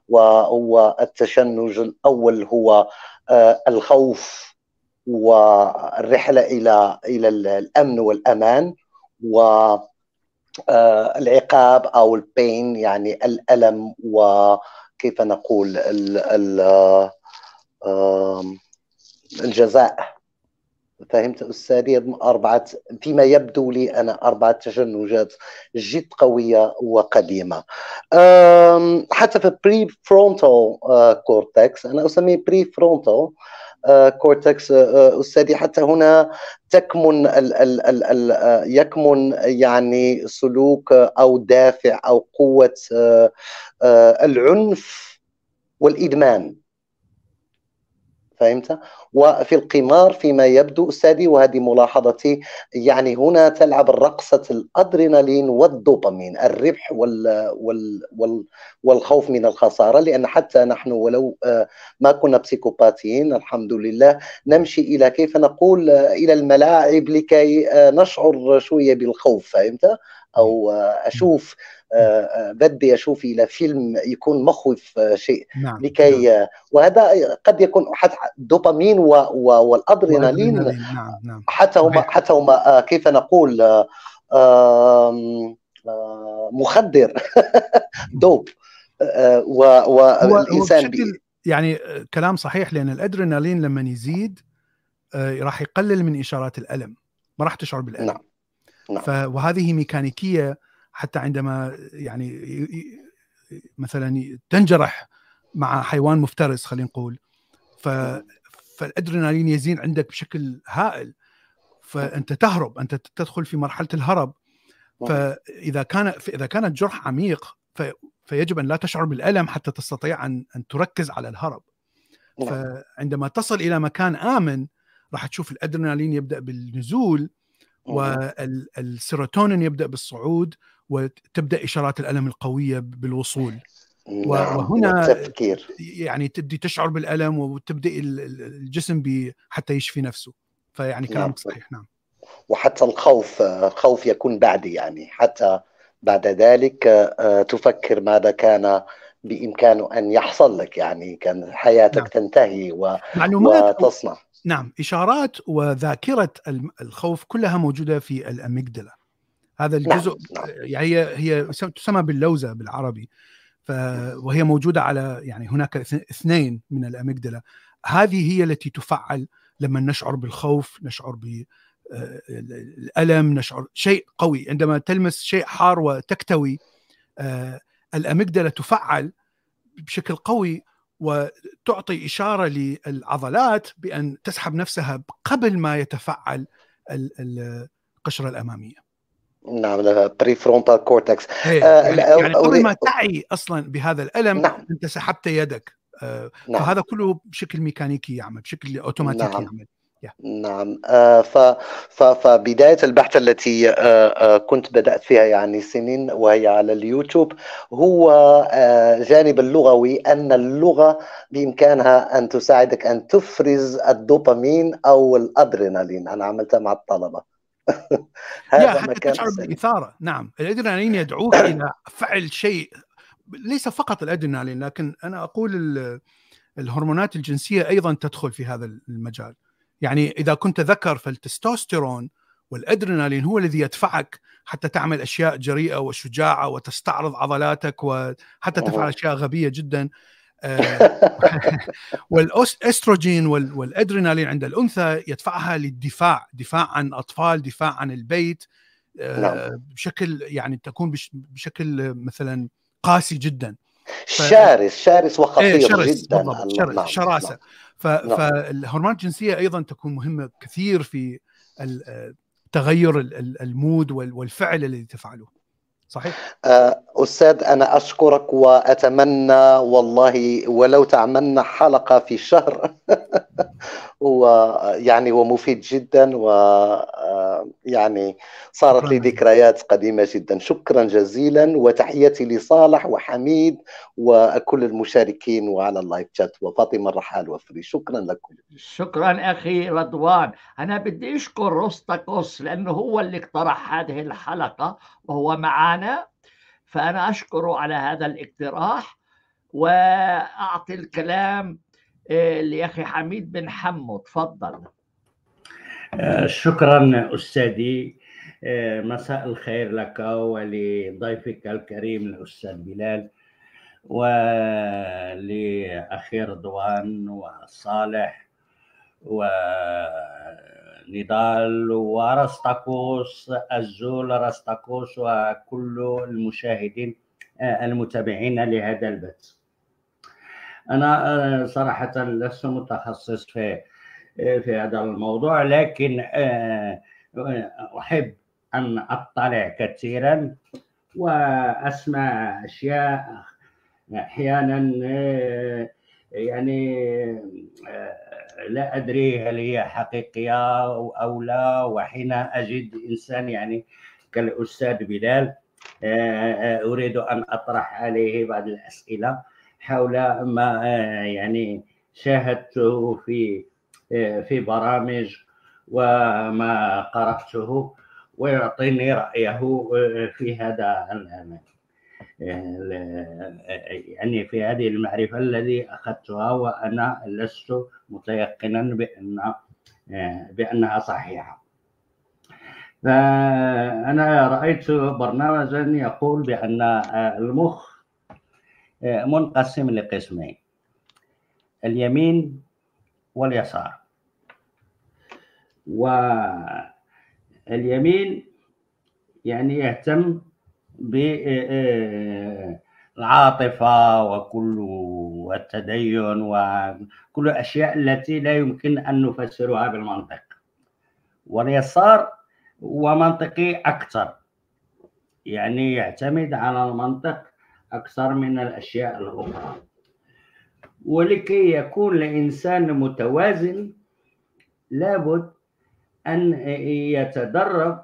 وهو التشنج الأول هو آه، الخوف والرحلة إلى إلى الأمن والأمان و آه، العقاب أو البين يعني الألم وكيف نقول ال ال الجزاء. فهمت أستاذي؟ أربعة فيما يبدو لي أنا أربعة تشنجات جد قوية وقديمة. حتى في prefrontal cortex أنا أسميه prefrontal cortex أستاذي حتى هنا تكمن ال ال ال ال آه، يكمن يعني سلوك أو دافع أو قوة آه، آه، العنف والإدمان. فهمت؟ وفي القمار فيما يبدو أستاذي وهذه ملاحظتي يعني هنا تلعب الرقصة الأدرينالين والدوبامين الربح وال وال وال والخوف من الخسارة لأن حتى نحن ولو آه، ما كنا بسيكوباتيين الحمد لله نمشي إلى كيف نقول آه، إلى الملاعب لكي آه، نشعر شوية بالخوف فهمت؟ أو أشوف بدي أشوف إلى فيلم يكون مخوف شيء نعم. لكي نعم. وهذا قد يكون حتى دوبامين والأدرينالين نعم. نعم. حتى هم حتى هم كيف نقول مخدر دوب والانسان يعني كلام صحيح لأن الأدرينالين لما يزيد راح يقلل من إشارات الألم ما راح تشعر بالألم نعم. نعم. وهذه ميكانيكية حتى عندما يعني مثلا تنجرح مع حيوان مفترس خلينا نقول ف فالأدرينالين يزين عندك بشكل هائل فأنت تهرب أنت تدخل في مرحلة الهرب. فإذا كان إذا كان الجرح عميق فيجب أن لا تشعر بالألم حتى تستطيع ان أن تركز على الهرب. نعم. فعندما تصل إلى مكان آمن راح تشوف الأدرينالين يبدأ بالنزول والسيروتونين يبدأ بالصعود وتبدأ إشارات الألم القوية بالوصول. نعم، وهنا التفكير. يعني تبدي تشعر بالألم وتبدأ الجسم حتى يشفي نفسه. فيعني كلام نعم. صحيح نعم. وحتى الخوف خوف يكون بعد يعني. حتى بعد ذلك آه، تفكر ماذا كان بامكانه أن يحصل لك يعني. كان حياتك نعم. تنتهي و... وتصنع. نعم إشارات وذاكرة الخوف كلها موجودة في الأميجدلا. هذا الجزء نعم. يعني هي هي تسمى باللوزة بالعربي ف وهي موجودة على يعني هناك اثنين من الاميجدلا هذه هي التي تفعل لما نشعر بالخوف نشعر بالالم نشعر شيء قوي عندما تلمس شيء حار وتكتوي آه، ال amygdala تفعل بشكل قوي وتعطي إشارة للعضلات بأن تسحب نفسها قبل ما يتفعل القشره الأمامية. نعم prefrontal cortex يعني, يعني قبل ما تعي أصلا بهذا الألم نعم. أنت سحبت يدك. آه نعم. فهذا كله بشكل ميكانيكي يعمل بشكل أوتوماتيكي نعم. يعمل. نعم. آه فبداية البحث التي آه كنت بدأت فيها يعني سنين وهي على اليوتيوب هو جانب اللغوي أن اللغة بإمكانها أن تساعدك أن تفرز الدوبامين أو الأدرينالين. أنا عملتها مع الطلبة. هذا حتى تشعر بالإثارة. نعم الأدرينالين يدعوك إلى فعل شيء ليس فقط الأدرينالين لكن أنا أقول الهرمونات الجنسية أيضا تدخل في هذا المجال. يعني إذا كنت ذكر فالتستوستيرون والأدرينالين هو الذي يدفعك حتى تعمل أشياء جريئة وشجاعة وتستعرض عضلاتك وحتى تفعل أشياء غبية جدا. والأستروجين والأدرينالين عند الأنثى يدفعها للدفاع دفاع عن اطفال دفاع عن البيت نعم. بشكل يعني تكون بشكل مثلا قاسي جدا ف... شارس شارس وخطير إيه شرس جدا شرس نعم. شراسة نعم. ف... نعم. فالهرمونات الجنسية أيضا تكون مهمة كثير في تغير المود والفعل الذي تفعله صحيح. آه، أستاذ أنا أشكرك وأتمنى والله ولو تعملنا حلقة في شهر. ويعني ومفيد جدا ويعني صارت لي ذكريات قديمة جدا. شكرا جزيلا وتحياتي لصالح وحميد وكل المشاركين وعلى ال live chat وفاطمة الرحال وفري. شكرا لكم. شكرا أخي رضوان. أنا بدي أشكر روستاكوس لأنه هو اللي اقترح هذه الحلقة وهو معنا فأنا أشكره على هذا الاقتراح وأعطي الكلام آه، لأخي حميد بن حمو تفضل. آه، شكرا أستاذي آه، مساء الخير لك ولضيفك الكريم الأستاذ بلال ولأخي رضوان وصالح ونضال ورستاكوس الزول رستاكوس وكل المشاهدين المتابعين لهذا البث. أنا آه، صراحة لست متخصص في آه، في هذا الموضوع لكن آه، أحب أن أطلع كثيرا وأسمع أشياء أحيانا يعني لا أدري هل هي حقيقية أو لا وحين أجد إنسان يعني كالأستاذ بلال أريد أن أطرح عليه بعض الأسئلة حول ما يعني شاهدته في في برامج وما قرأته ويعطيني رأيه في هذا يعني في هذه المعرفة الذي أخذتها وأنا لست متيقنا بأن بأنها صحيحة. فأنا رأيت برنامجا يقول بأن المخ منقسم لقسمين اليمين واليسار. واليمين يعني يهتم بالعاطفة وكل التدين وكل الأشياء التي لا يمكن أن نفسرها بالمنطق. واليسار هو منطقي أكثر. يعني يعتمد على المنطق أكثر من الأشياء الأخرى. ولكي يكون الإنسان متوازن لابد أن يتدرب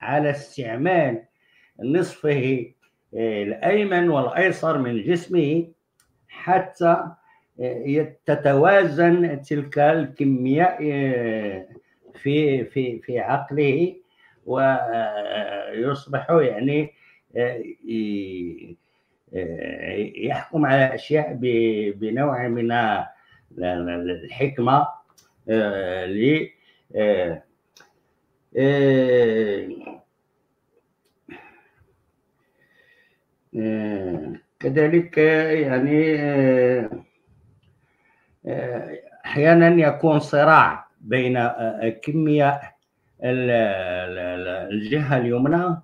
على استعمال نصفه الأيمن والأيسر من جسمه حتى تتوازن تلك الكمية في في في عقله ويصبح يعني يحكم على أشياء بنوع من الحكمة آه، ل آه، آه، كذلك يعني أحيانا يكون صراع بين كمية الجهة اليمنى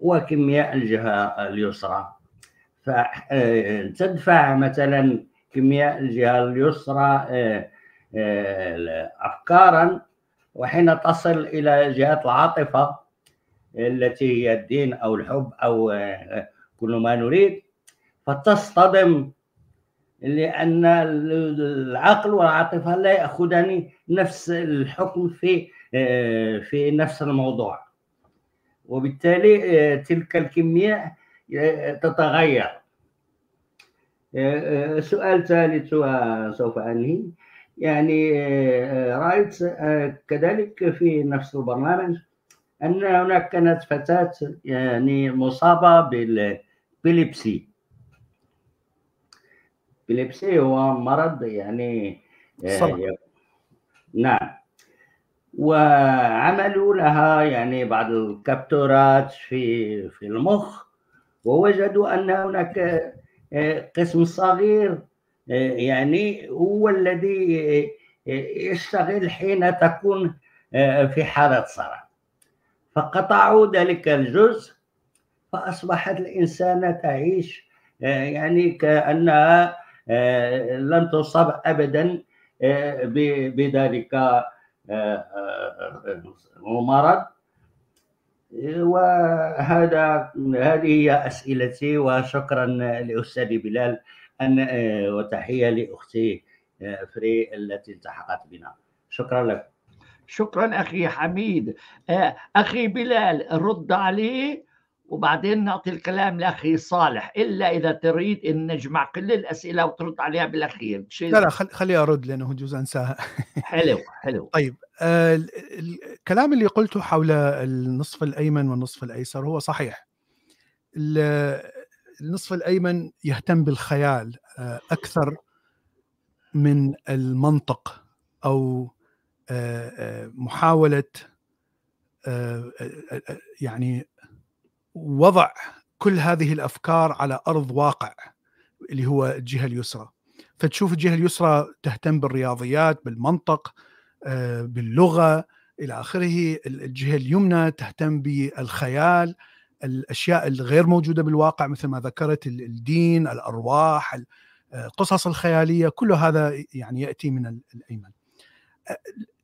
وكمية الجهة اليسرى. فتدفع مثلا كمياء الجهة اليسرى آه، آه، افكارا وحين تصل إلى جهة العاطفة التي هي الدين أو الحب أو آه، كل ما نريد فتصطدم لأن العقل والعاطفة لا يأخذان نفس الحكم في في نفس الموضوع. وبالتالي تلك الكمية تتغير. آه، آه، سؤال ثالث وسوف أنهي. يعني آه، رأيت كذلك في نفس البرنامج أن هناك كانت فتاة يعني مصابة بال epilepsy epilepsy هو مرض يعني صرع. نعم. وعملوا لها يعني بعض ال capteur ات في في المخ ووجدوا أن هناك آه، قسم صغير آه، يعني هو الذي آه، يشتغل حين تكون في حالة صرع. فقطعوا ذلك الجزء فأصبحت الإنسانة تعيش يعني كأنها لم تصب أبدا بذلك المرض وهذا هذه هي أسئلتي وشكرا لاستاذي بلال أن وتحية لأختي فري التي التحقت بنا. شكرا لك. شكرا أخي حميد. أخي بلال رد عليه وبعدين نعطي الكلام لأخي صالح إلا إذا تريد إن نجمع كل الأسئلة وترد عليها بالأخير. لا لا خلي ارد لأنه جزء انساها حلو حلو. طيب آه الكلام اللي قلته حول النصف الأيمن والنصف الأيسر هو صحيح. النصف الأيمن يهتم بالخيال آه أكثر من المنطق أو آه, آه، محاولة آه، آه، يعني وضع كل هذه الأفكار على أرض واقع اللي هو الجهة اليسرى. فتشوف الجهة اليسرى تهتم بالرياضيات بالمنطق آه، باللغة إلى آخره. الجهة اليمنى تهتم بالخيال الأشياء الغير موجودة بالواقع مثل ما ذكرت الدين الأرواح القصص الخيالية كل هذا يعني يأتي من الأيمن. آه،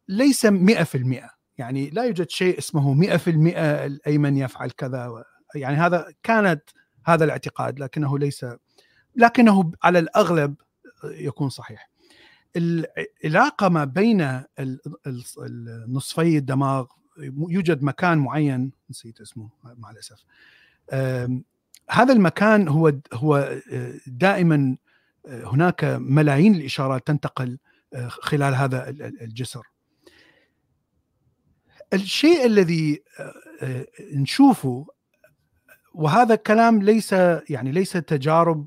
ليس 100% يعني لا يوجد شيء اسمه 100% الأيمن يفعل كذا يعني هذا كانت هذا الاعتقاد لكنه ليس لكنه على الأغلب يكون صحيح. العلاقة ما بين النصفي الدماغ يوجد مكان معين نسيت اسمه مع الأسف هذا المكان هو هو دائما هناك ملايين الاشارات تنتقل خلال هذا الجسر. الشيء الذي نشوفه وهذا الكلام ليس يعني ليس تجارب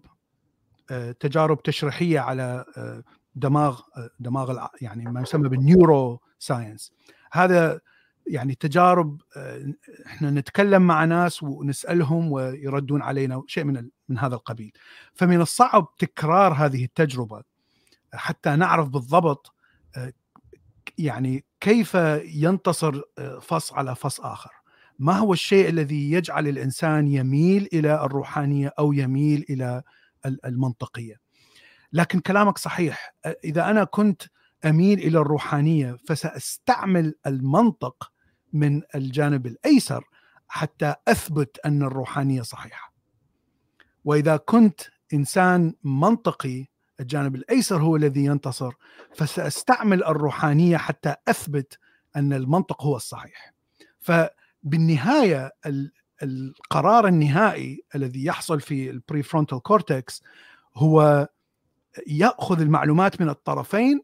آه، تجارب تشريحية على آه، دماغ آه، دماغ يعني ما يسمى بال neuroscience هذا يعني تجارب إحنا نتكلم مع ناس ونسألهم ويردون علينا شيء من من هذا القبيل. فمن الصعب تكرار هذه التجربة حتى نعرف بالضبط يعني كيف ينتصر فص على فص آخر. ما هو الشيء الذي يجعل الإنسان يميل إلى الروحانية أو يميل إلى المنطقية؟ لكن كلامك صحيح. إذا أنا كنت أميل إلى الروحانية فسأستعمل المنطق من الجانب الأيسر حتى أثبت أن الروحانية صحيحة. وإذا كنت إنسان منطقي الجانب الأيسر هو الذي ينتصر فسأستعمل الروحانية حتى أثبت أن المنطق هو الصحيح. ف بالنهاية القرار النهائي الذي يحصل في ال prefrontal cortex هو يأخذ المعلومات من الطرفين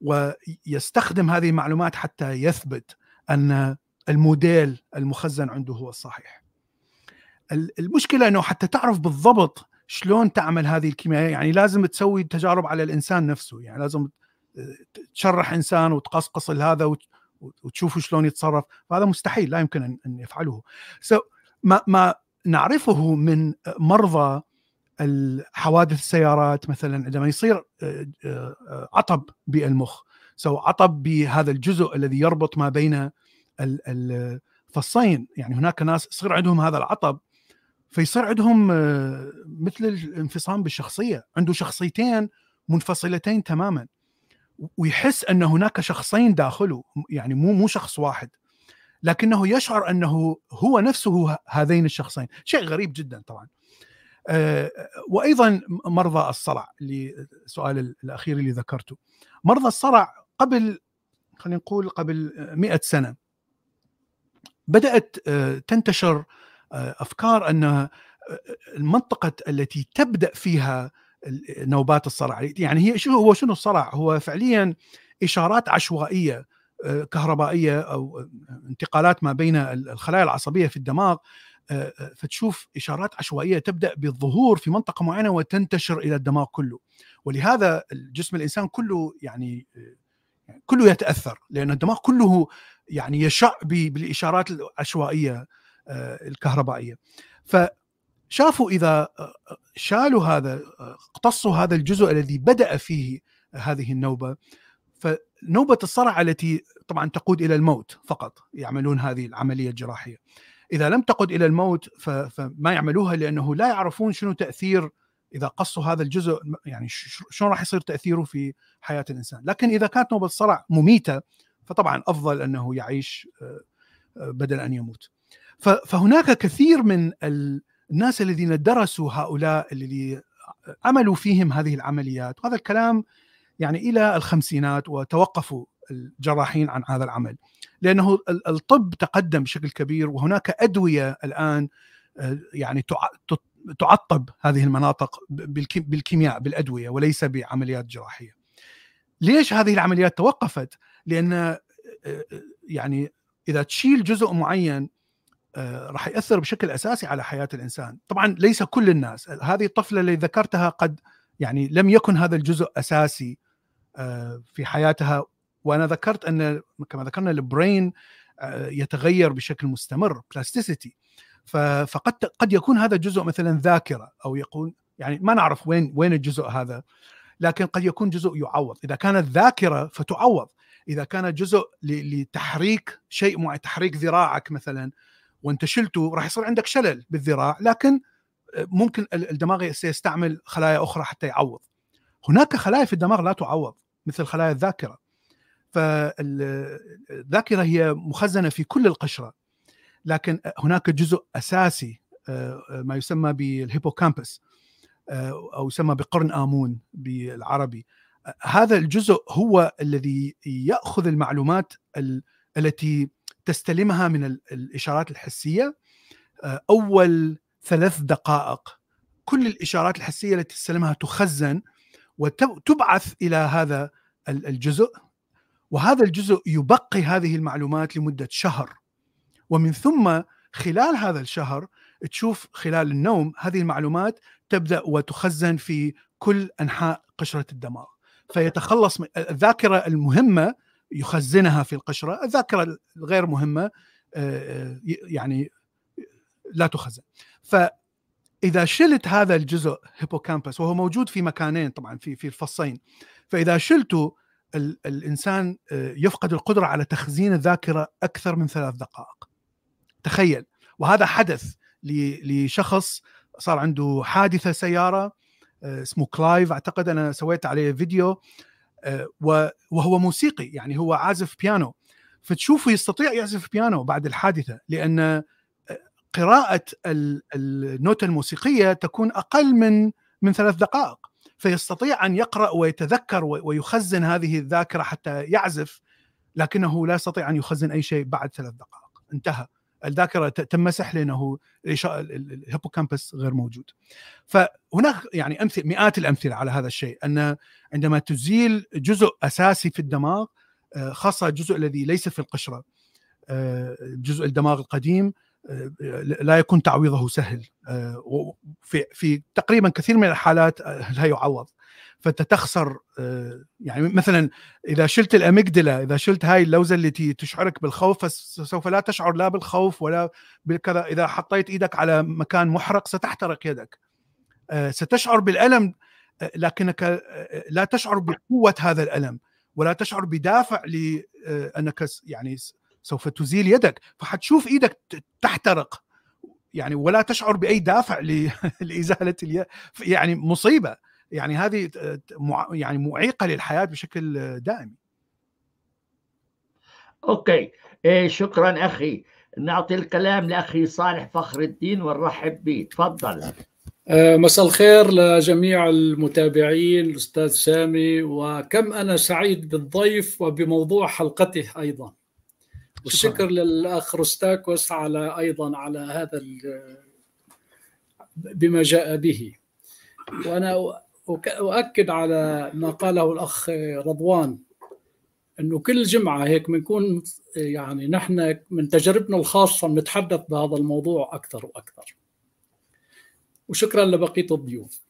ويستخدم هذه المعلومات حتى يثبت أن الموديل المخزن عنده هو الصحيح. المشكلة إنه حتى تعرف بالضبط شلون تعمل هذه الكيمياء يعني لازم تسوي تجارب على الإنسان نفسه يعني لازم تشرح إنسان وتقصقص هذا وتشوفوا شلون يتصرف فهذا مستحيل لا يمكن ان يفعله. So ما ما نعرفه من مرضى حوادث السيارات مثلا عندما يصير آه، آه، عطب بالمخ. سو عطب بهذا الجزء الذي يربط ما بين الفصين. يعني هناك ناس يصير عندهم هذا العطب فيصير عندهم آه، مثل الانفصام بالشخصية. عنده شخصيتين منفصلتين تماما. ويحس أن هناك شخصين داخله يعني مو مو شخص واحد. لكنه يشعر أنه هو نفسه هذين الشخصين. شيء غريب جدا طبعا. آه، وأيضا مرضى الصرع اللي السؤال الأخير اللي ذكرته. مرضى الصرع قبل خلينا نقول قبل 100 سنة بدأت آه، تنتشر آه، أفكار أن المنطقة التي تبدأ فيها نوبات الصرع. يعني هي شو هو شنو الصرع؟ هو فعليا إشارات عشوائية آه، كهربائية أو انتقالات ما بين الخلايا العصبية في الدماغ آه، آه، فتشوف إشارات عشوائية تبدأ بالظهور في منطقة معينة وتنتشر إلى الدماغ كله. ولهذا الجسم الإنسان كله يعني كله يتأثر لأن الدماغ كله يعني يشع بالإشارات العشوائية الكهربائية. فشافوا إذا شالوا هذا اقتصوا هذا الجزء الذي بدأ فيه هذه النوبة. فنوبة الصرع التي طبعا تقود إلى الموت فقط يعملون هذه العملية الجراحية. إذا لم تقد إلى الموت فما يعملوها لأنه لا يعرفون شنو تأثير إذا قصوا هذا الجزء يعني شلون راح يصير تأثيره في حياة الإنسان. لكن إذا كانت نوبة صرع مميتة فطبعا أفضل أنه يعيش آه، آه، بدل أن يموت. فهناك كثير من الناس الذين درسوا هؤلاء الذي عملوا فيهم هذه العمليات وهذا الكلام يعني إلى الخمسينات وتوقفوا الجراحين عن هذا العمل لأنه الطب تقدم بشكل كبير وهناك أدوية الآن آه، يعني تعطب هذه المناطق بالكيمياء بالأدوية وليس بعمليات جراحية. ليش هذه العمليات توقفت؟ لأن آه، آه، يعني إذا تشيل جزء معين راح يأثر بشكل أساسي على حياة الإنسان، طبعا ليس كل الناس، هذه الطفلة اللي ذكرتها قد يعني لم يكن هذا الجزء أساسي في حياتها. وأنا ذكرت أن كما ذكرنا البرين آه، يتغير بشكل مستمر بلاستيسيتي فقد قد يكون هذا جزء مثلا ذاكرة أو يكون يعني ما نعرف وين وين الجزء هذا. لكن قد يكون جزء يعوض. إذا كانت ذاكرة فتعوض. إذا كان جزء لتحريك شيء معين تحريك ذراعك مثلا وانت شلته راح يصير عندك شلل بالذراع لكن آه، ممكن الدماغ سيستعمل خلايا أخرى حتى يعوض. هناك خلايا في الدماغ لا تعوض مثل خلايا الذاكرة. فالذاكره هي مخزنة في كل القشرة. لكن هناك جزء أساسي آه، ما يسمى بالهيبوكامبس آه، أو يسمى بقرن آمون بالعربي. هذا الجزء هو الذي يأخذ المعلومات التي تستلمها من الإشارات الحسية آه، أول ثلاث دقائق. كل الإشارات الحسية التي تستلمها تخزن وتبعث إلى هذا الجزء وهذا الجزء يبقي هذه المعلومات لمدة شهر. ومن ثم خلال هذا الشهر تشوف خلال النوم هذه المعلومات تبدأ وتخزن في كل أنحاء قشرة الدماغ. فيتخلص من الذاكرة المهمة يخزنها في القشرة الذاكرة الغير مهمة آه، آه، يعني لا تخزن. فإذا شلت هذا الجزء hippocampus وهو موجود في مكانين طبعا في في الفصين فإذا شلته الإنسان آه، يفقد القدرة على تخزين الذاكرة أكثر من ثلاث دقائق. تخيل. وهذا حدث لشخص صار عنده حادثة سيارة اسمه كلايف أعتقد أنا سويت عليه فيديو. وهو موسيقي يعني هو عازف بيانو. فتشوفه يستطيع يعزف بيانو بعد الحادثة لأن قراءة النوتة الموسيقية تكون أقل من من ثلاث دقائق. فيستطيع أن يقرأ ويتذكر ويخزن هذه الذاكرة حتى يعزف لكنه لا يستطيع أن يخزن أي شيء بعد ثلاث دقائق. انتهى. الذاكرة تمسح لأنه ال hippocampus غير موجود. فهناك يعني أمثلة مئات الأمثلة على هذا الشيء. أن عندما تزيل جزء أساسي في الدماغ آه، خاصة الجزء الذي ليس في القشرة آه، جزء الدماغ القديم لا يكون تعويضه سهل آه، في في تقريبا كثير من الحالات آه، لا يعوض. فانت تخسر آه، يعني مثلا إذا شلت الأميجدلا إذا شلت هاي اللوزة التي تشعرك بالخوف فسوف لا تشعر لا بالخوف ولا بالكذا. إذا حطيت إيدك على مكان محرق ستحترق يدك. ستشعر بالألم لكنك لا تشعر بقوة هذا الألم ولا تشعر بدافع لانك يعني سوف تزيل يدك. فحتشوف إيدك تحترق. يعني ولا تشعر بأي دافع لإزالة اليد. يعني مصيبة. يعني هذه يعني معيقة للحياة بشكل دائم. أوكي. إيه شكرا أخي. نعطي الكلام لأخي صالح فخر الدين ونرحب به. تفضل. آه، مساء الخير لجميع المتابعين الأستاذ سامي وكم أنا سعيد بالضيف وبموضوع حلقته أيضا. والشكر للأخ روستاكوس على أيضا على هذا بما جاء به. وأنا اؤكد على ما قاله الأخ رضوان إنه كل جمعة هيك بنكون يعني نحن من تجربتنا الخاصة بنتحدث بهذا الموضوع أكثر وأكثر. وشكرا لبقية الضيوف.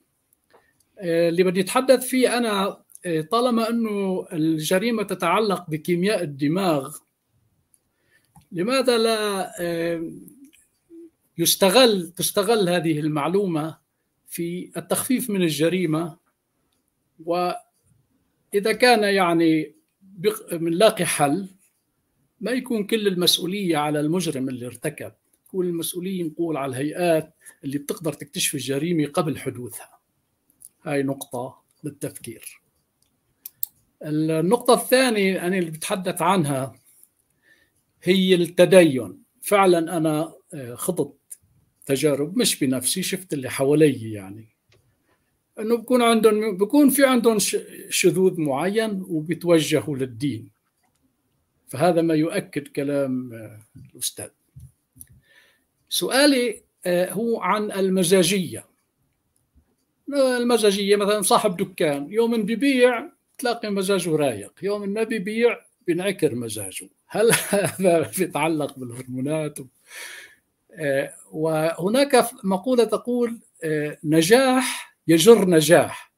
اللي بدي أتحدث فيه أنا طالما إنه الجريمة تتعلق بكيمياء الدماغ لماذا لا يستغل تستغل هذه المعلومة في التخفيف من الجريمة وإذا كان يعني بنلاقي حل ما يكون كل المسؤولية على المجرم اللي ارتكب. كل المسؤولية نقول على الهيئات اللي بتقدر تكتشف الجريمة قبل حدوثها. هاي نقطة للتفكير. النقطة الثانية أنا اللي بتحدث عنها هي التدين. فعلا أنا آه، خضت تجارب مش بنفسي شفت اللي حوالي يعني. إنه بكون عندهم بكون في عندهم شذوذ معين وبيتوجهوا للدين. فهذا ما يؤكد كلام آه، الأستاذ. سؤالي آه، هو عن المزاجية. المزاجية مثلا صاحب دكان يوم بيبيع تلاقي مزاجه رايق يوم ما بيبيع بينعكر مزاجه. هل هذا يتعلق بالهرمونات؟ وهناك مقولة تقول نجاح يجر نجاح.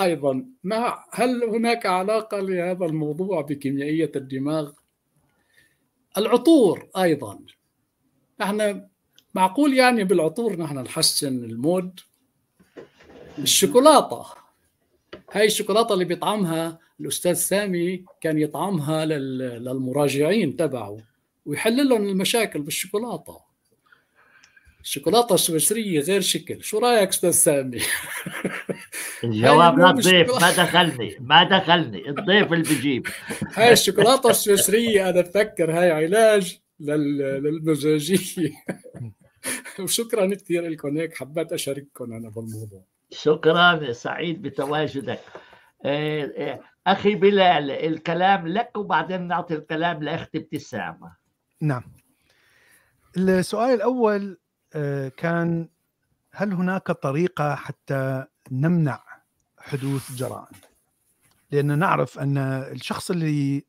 أيضا ما هل هناك علاقة لهذا الموضوع بكيميائية الدماغ؟ العطور أيضا. نحن معقول يعني بالعطور نحن نحسن المود؟ الشوكولاتة. هاي الشوكولاتة اللي بيطعمها الأستاذ سامي كان يطعمها للمراجعين تبعه ويحل لهم المشاكل بالشوكولاتة. الشوكولاته السويسريه غير شكل. شو رأيك أستاذ سامي؟ الجواب للضيف ما دخلني ما دخلني. الضيف اللي بيجيب. هاي الشوكولاتة السويسرية أنا بفكر هاي علاج للمزاجية. وشكرا كثير لكم هيك حبيت أشارككم أنا بالموضوع. شكرا سعيد بتواجدك. آه، آه، أخي بلال الكلام لك وبعدين نعطي الكلام لأختي ابتسامة. نعم. السؤال الأول كان هل هناك طريقة حتى نمنع حدوث جرائم؟ لأن نعرف أن الشخص اللي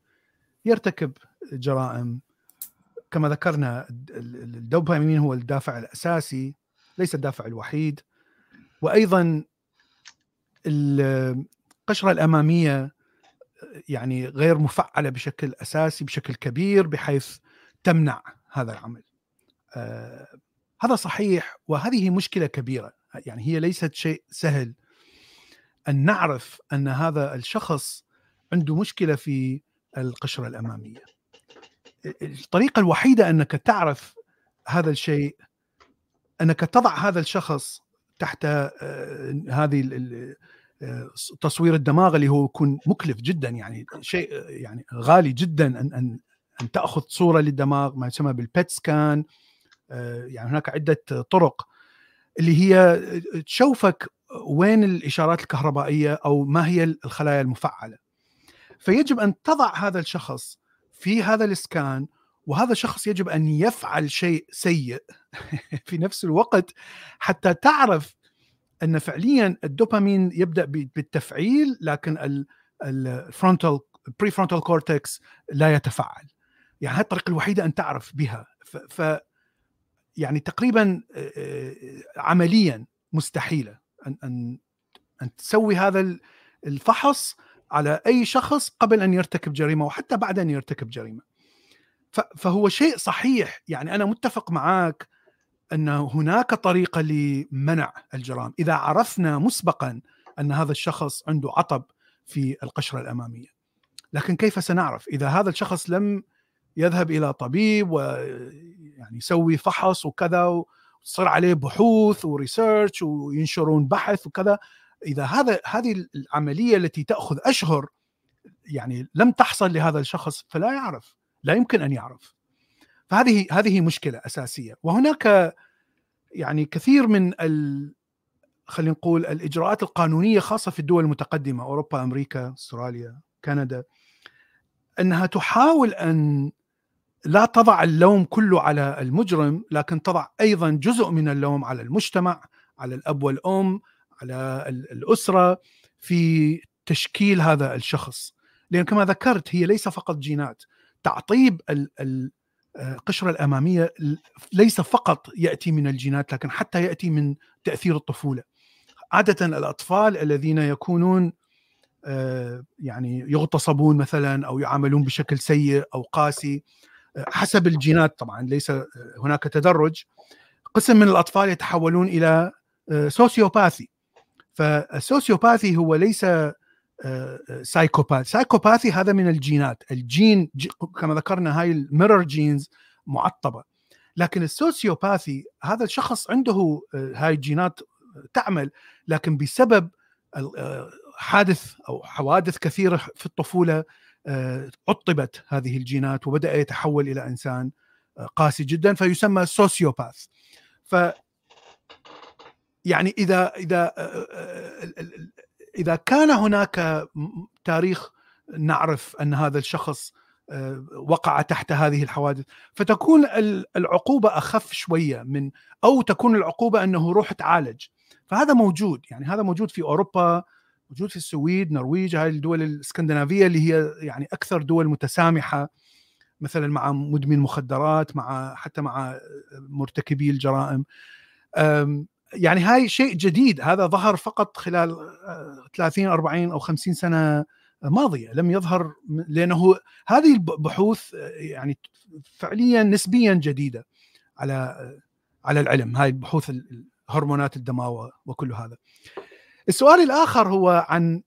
يرتكب جرائم كما ذكرنا الدوبامين هو الدافع الأساسي ليس الدافع الوحيد وأيضا القشره الأمامية يعني غير مفعلة بشكل أساسي بشكل كبير بحيث تمنع هذا العمل. هذا صحيح وهذه مشكلة كبيرة. يعني هي ليست شيء سهل. أن نعرف أن هذا الشخص عنده مشكلة في القشرة الأمامية. الطريقة الوحيدة أنك تعرف هذا الشيء أنك تضع هذا الشخص تحت آه، هذه آه، تصوير الدماغ اللي هو يكون مكلف جدا. يعني شيء يعني غالي جدا أن أن أن تأخذ صورة للدماغ ما يسمى بالبيت سكان يعني هناك عدة طرق اللي هي تشوفك وين الإشارات الكهربائية أو ما هي الخلايا المفعلة. فيجب أن تضع هذا الشخص في هذا ال scan وهذا الشخص يجب أن يفعل شيء سيء في نفس الوقت حتى تعرف أن فعليا الدوبامين يبدأ بالتفعيل لكن ال frontal prefrontal cortex لا يتفعل. يعني هذه الطريقة الوحيدة أن تعرف بها. ف يعني تقريبا عمليا مستحيلة أن أن أن تسوي هذا الفحص على أي شخص قبل أن يرتكب جريمة وحتى بعد أن يرتكب جريمة. فهو شيء صحيح يعني أنا متفق معك أن هناك طريقة لمنع الجرائم، إذا عرفنا مسبقا أن هذا الشخص عنده عطب في القشرة الأمامية. لكن كيف سنعرف إذا هذا الشخص لم يذهب إلى طبيب ويعني يسوي فحص وكذا وتصير عليه بحوث وريسيرش وينشرون بحث وكذا. إذا هذا هذه العملية التي تأخذ أشهر يعني لم تحصل لهذا الشخص فلا يعرف لا يمكن أن يعرف. فهذه هذه مشكلة أساسية. وهناك يعني كثير من ال خلينا نقول الإجراءات القانونية خاصة في الدول المتقدمة أوروبا أمريكا أستراليا كندا إنها تحاول أن لا تضع اللوم كله على المجرم لكن تضع أيضا جزء من اللوم على المجتمع على الأب والأم على الأسرة في تشكيل هذا الشخص. لأن كما ذكرت هي ليس فقط جينات. تعطيب القشره الأمامية ليس فقط يأتي من الجينات لكن حتى يأتي من تأثير الطفولة. عادة الأطفال الذين يكونون آه، يعني يغتصبون مثلا أو يعاملون بشكل سيء أو قاسي حسب الجينات طبعا ليس هناك تدرج. قسم من الأطفال يتحولون إلى sociopathy فال sociopathy هو ليس psychopath psychopathy هذا من الجينات. الجين كما ذكرنا هاي ال mirror genes معطبة. لكن ال sociopathy هذا الشخص عنده هاي الجينات تعمل لكن بسبب حادث أو حوادث كثيرة في الطفولة عطبت هذه الجينات وبدأ يتحول إلى إنسان قاسي جدا فيسمى سوسيوباث. ف يعني إذا إذا إذا كان هناك تاريخ نعرف أن هذا الشخص وقع تحت هذه الحوادث فتكون العقوبة أخف شوية من أو تكون العقوبة أنه روح تعالج. فهذا موجود يعني هذا موجود في أوروبا موجود في السويد نرويج هاي الدول الإسكندنافية اللي هي يعني أكثر دول متسامحة مثلا مع مدمن مخدرات مع حتى مع مرتكبي الجرائم. يعني هاي شيء جديد هذا ظهر فقط خلال 30 40 أو 50 سنة ماضية لم يظهر لأنه هذه البحوث يعني فعليا نسبيا جديدة على على العلم هاي البحوث هرمونات الدماء وكل هذا. السؤال الآخر هو عن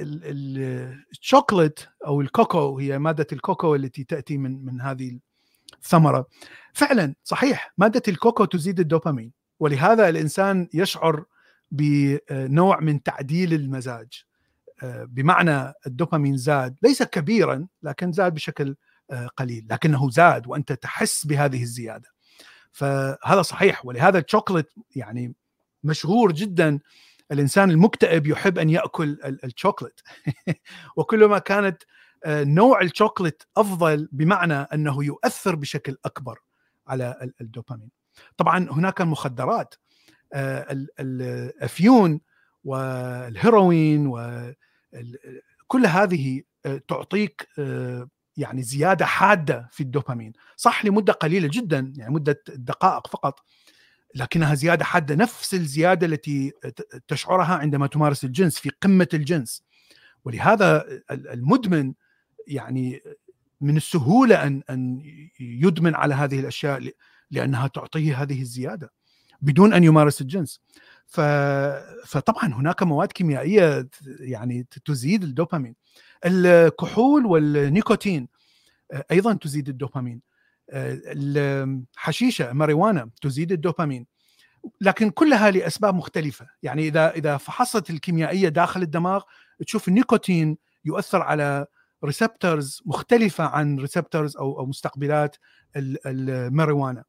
الشوكولات أو الكوكو هي مادة الكوكو التي تأتي من من هذه الثمرة. فعلا صحيح مادة الكوكو تزيد الدوبامين ولهذا الإنسان يشعر بنوع من تعديل المزاج. بمعنى الدوبامين زاد ليس كبيرا لكن زاد بشكل قليل لكنه زاد وأنت تحس بهذه الزيادة. فهذا صحيح ولهذا الشوكولات يعني مشهور جدا الإنسان المكتئب يحب أن يأكل الشوكولات وكلما كانت نوع الشوكولات أفضل بمعنى أنه يؤثر بشكل أكبر على الدوبامين. طبعا هناك المخدرات الأفيون والهيروين وكل هذه تعطيك يعني زيادة حادة في الدوبامين. صح لمدة قليلة جدا يعني مدة دقائق فقط. لكنها زيادة حادة نفس الزيادة التي تشعرها عندما تمارس الجنس في قمة الجنس. ولهذا المدمن يعني من السهولة أن أن يدمن على هذه الأشياء لأنها تعطيه هذه الزيادة بدون أن يمارس الجنس. ف... فطبعا هناك مواد كيميائية يعني تزيد الدوبامين. الكحول والنيكوتين أيضا تزيد الدوبامين. الحشيشه ماريوانا تزيد الدوبامين. لكن كلها لاسباب مختلفة. يعني إذا إذا فحصت الكيميائية داخل الدماغ تشوف النيكوتين يؤثر على receptors مختلفة عن receptors أو أو مستقبلات الماريوانا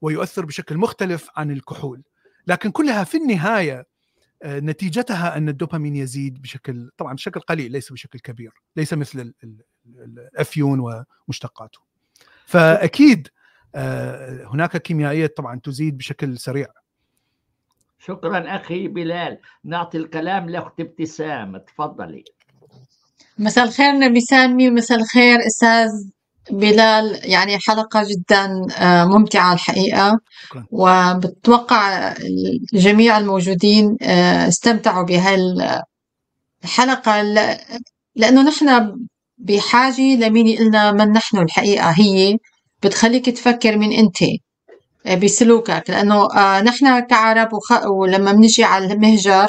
ويؤثر بشكل مختلف عن الكحول. لكن كلها في النهاية نتيجتها أن الدوبامين يزيد بشكل طبعا بشكل قليل ليس بشكل كبير ليس مثل الأفيون ومشتقاته. فأكيد هناك كيميائيات طبعا تزيد بشكل سريع. شكرا أخي بلال. نعطي الكلام لأخت ابتسام. تفضلي. مساء الخير نبي سامي ومساء الخير أستاذ بلال. يعني حلقة جدا ممتعة الحقيقة. وبتوقع جميع الموجودين استمتعوا بهاي الحلقة لأنه نحن بحاجة لمين يقلنا من نحن الحقيقة هي بتخليك تفكر من أنت بسلوكك. لأنه نحن كعرب ولما بنجي على المهجر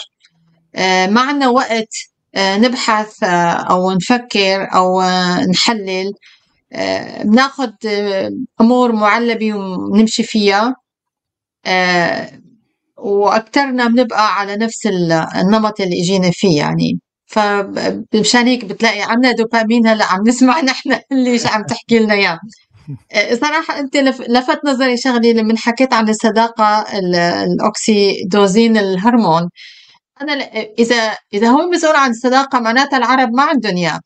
ما عندنا وقت نبحث أو نفكر أو نحلل. بناخذ أمور معلبة ونمشي فيها. واكثرنا بنبقى على نفس النمط اللي إجينا فيه يعني. فمشان هيك بتلاقي عنا دوبامين هلأ عم نسمع نحن اللي عم تحكي لنا إياه. صراحة أنت لفت نظري شغلي لما حكيت عن الصداقة الأوكسيدوزين الهرمون. أنا إذا إذا هو مسؤول عن الصداقة معناتها العرب ما عندهم إياه.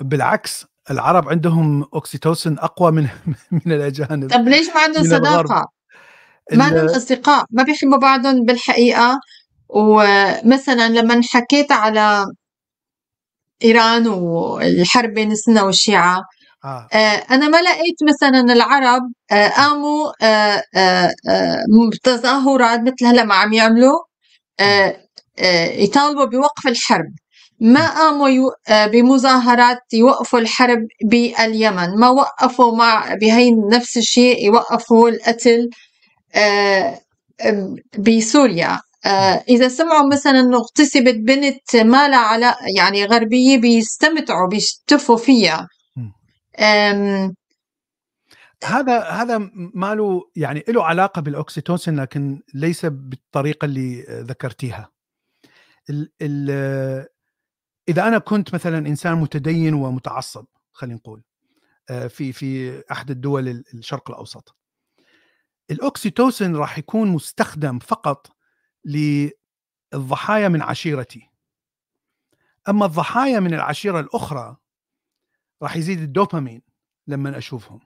بالعكس العرب عندهم اوكسيتوسن أقوى من من الأجانب. طب ليش ما عندهم صداقة؟ ما عندهم أصدقاء. ما بيحبوا بعضهم بالحقيقة. ومثلا لما حكيت على إيران والحرب بين السنة والشيعة آه. آه أنا ما لقيت مثلا العرب آه قاموا آه بتظاهرات مثل هلأ ما عم يعملوا يطالبوا بوقف الحرب. ما قاموا آه، بمظاهرات يوقفوا الحرب باليمن. ما وقفوا مع بهي نفس الشيء يوقفوا القتل آه، آه، بسوريا. آه، إذا سمعوا مثلا إنه اغتصبت بنت ما لها علاقة يعني غربية بيستمتعوا بيشتفوا فيها هذا هذا ما له يعني له علاقة بالأوكسيتوسين لكن ليس بالطريقة اللي ذكرتيها. ال ال إذا أنا كنت مثلا إنسان متدين ومتعصب خلينا نقول آه، في في أحد الدول ال- الشرق الأوسط. الأوكسيتوسين راح يكون مستخدم فقط للضحايا من عشيرتي. أما الضحايا من العشيرة الأخرى راح يزيد الدوبامين لما أشوفهم.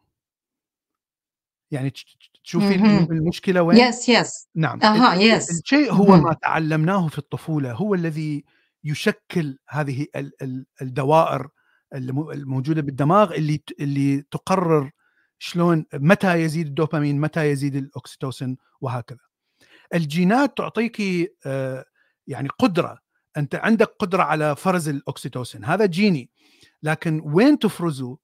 يعني تش- تش- تشوفي مهم. المشكلة وين؟ يس يس نعم أها يس الشيء هو. ما تعلمناه في الطفولة هو الذي يشكل هذه ال- ال- الدوائر الم- الموجودة بالدماغ اللي اللي تقرر شلون متى يزيد الدوبامين متى يزيد الاكسيتوسين وهكذا الجينات تعطيك آه، يعني قدرة أنت عندك قدرة على فرز الاكسيتوسين هذا جيني لكن وين تفرزه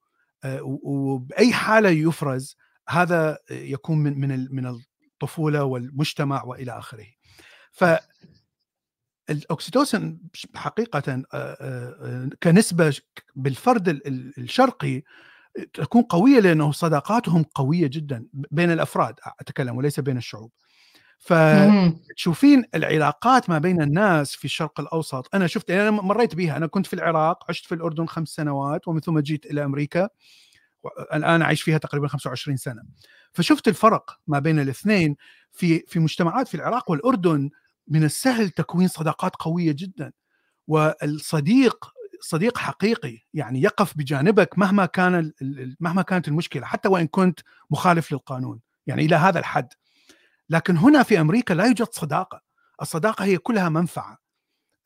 آه، وبأي حالة يفرز هذا يكون من من من الطفولة والمجتمع وإلى آخره. ف الاكسيتوسين حقيقه آه، كنسبة بالفرد ال- ال- الشرقي تكون قوية لأنه صداقاتهم قوية جدا بين الأفراد أتكلم وليس بين الشعوب. فتشوفين العلاقات ما بين الناس في الشرق الأوسط. أنا شفت أنا مريت بها أنا كنت في العراق عشت في الأردن خمس سنوات ومن ثم جيت إلى أمريكا الآن أعيش فيها تقريبا 25 سنة. فشفت الفرق ما بين الاثنين في في مجتمعات في العراق والأردن. من السهل تكوين صداقات قوية جدا. والصديق صديق حقيقي يعني يقف بجانبك مهما كان مهما كانت المشكلة حتى وإن كنت مخالف للقانون. يعني إلى هذا الحد. لكن هنا في أمريكا لا يوجد صداقة. الصداقة هي كلها منفعة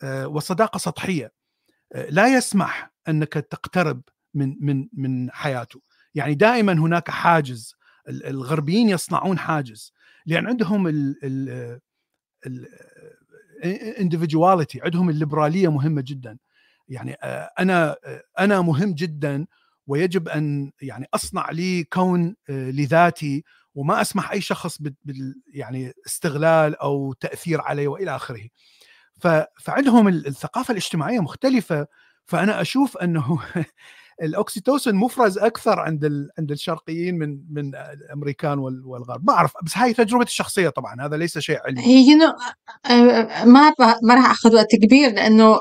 آه، والصداقة سطحية. آه، لا يسمح أنك تقترب من من من حياته. يعني دائما هناك حاجز ال- الغربيين يصنعون حاجز. لأن عندهم ال ال الاندفجواليتي عندهم الليبرالية مهمة جدا. يعني آه، أنا آه، أنا مهم جدا ويجب أن يعني أصنع لي كون آه، لذاتي وما أسمح أي شخص بال يعني استغلال أو تأثير علي وإلى آخره. فعندهم ال- الثقافة الاجتماعية مختلفة فأنا أشوف أنه الاوكسيتوسين مفرز أكثر عند ال... عند الشرقيين من من الأمريكان وال- والغرب. ما أعرف بس هاي تجربتي الشخصية طبعا هذا ليس شيء علمي. هي نو آه، ما ب- ما راح أخذ وقت كبير لأنه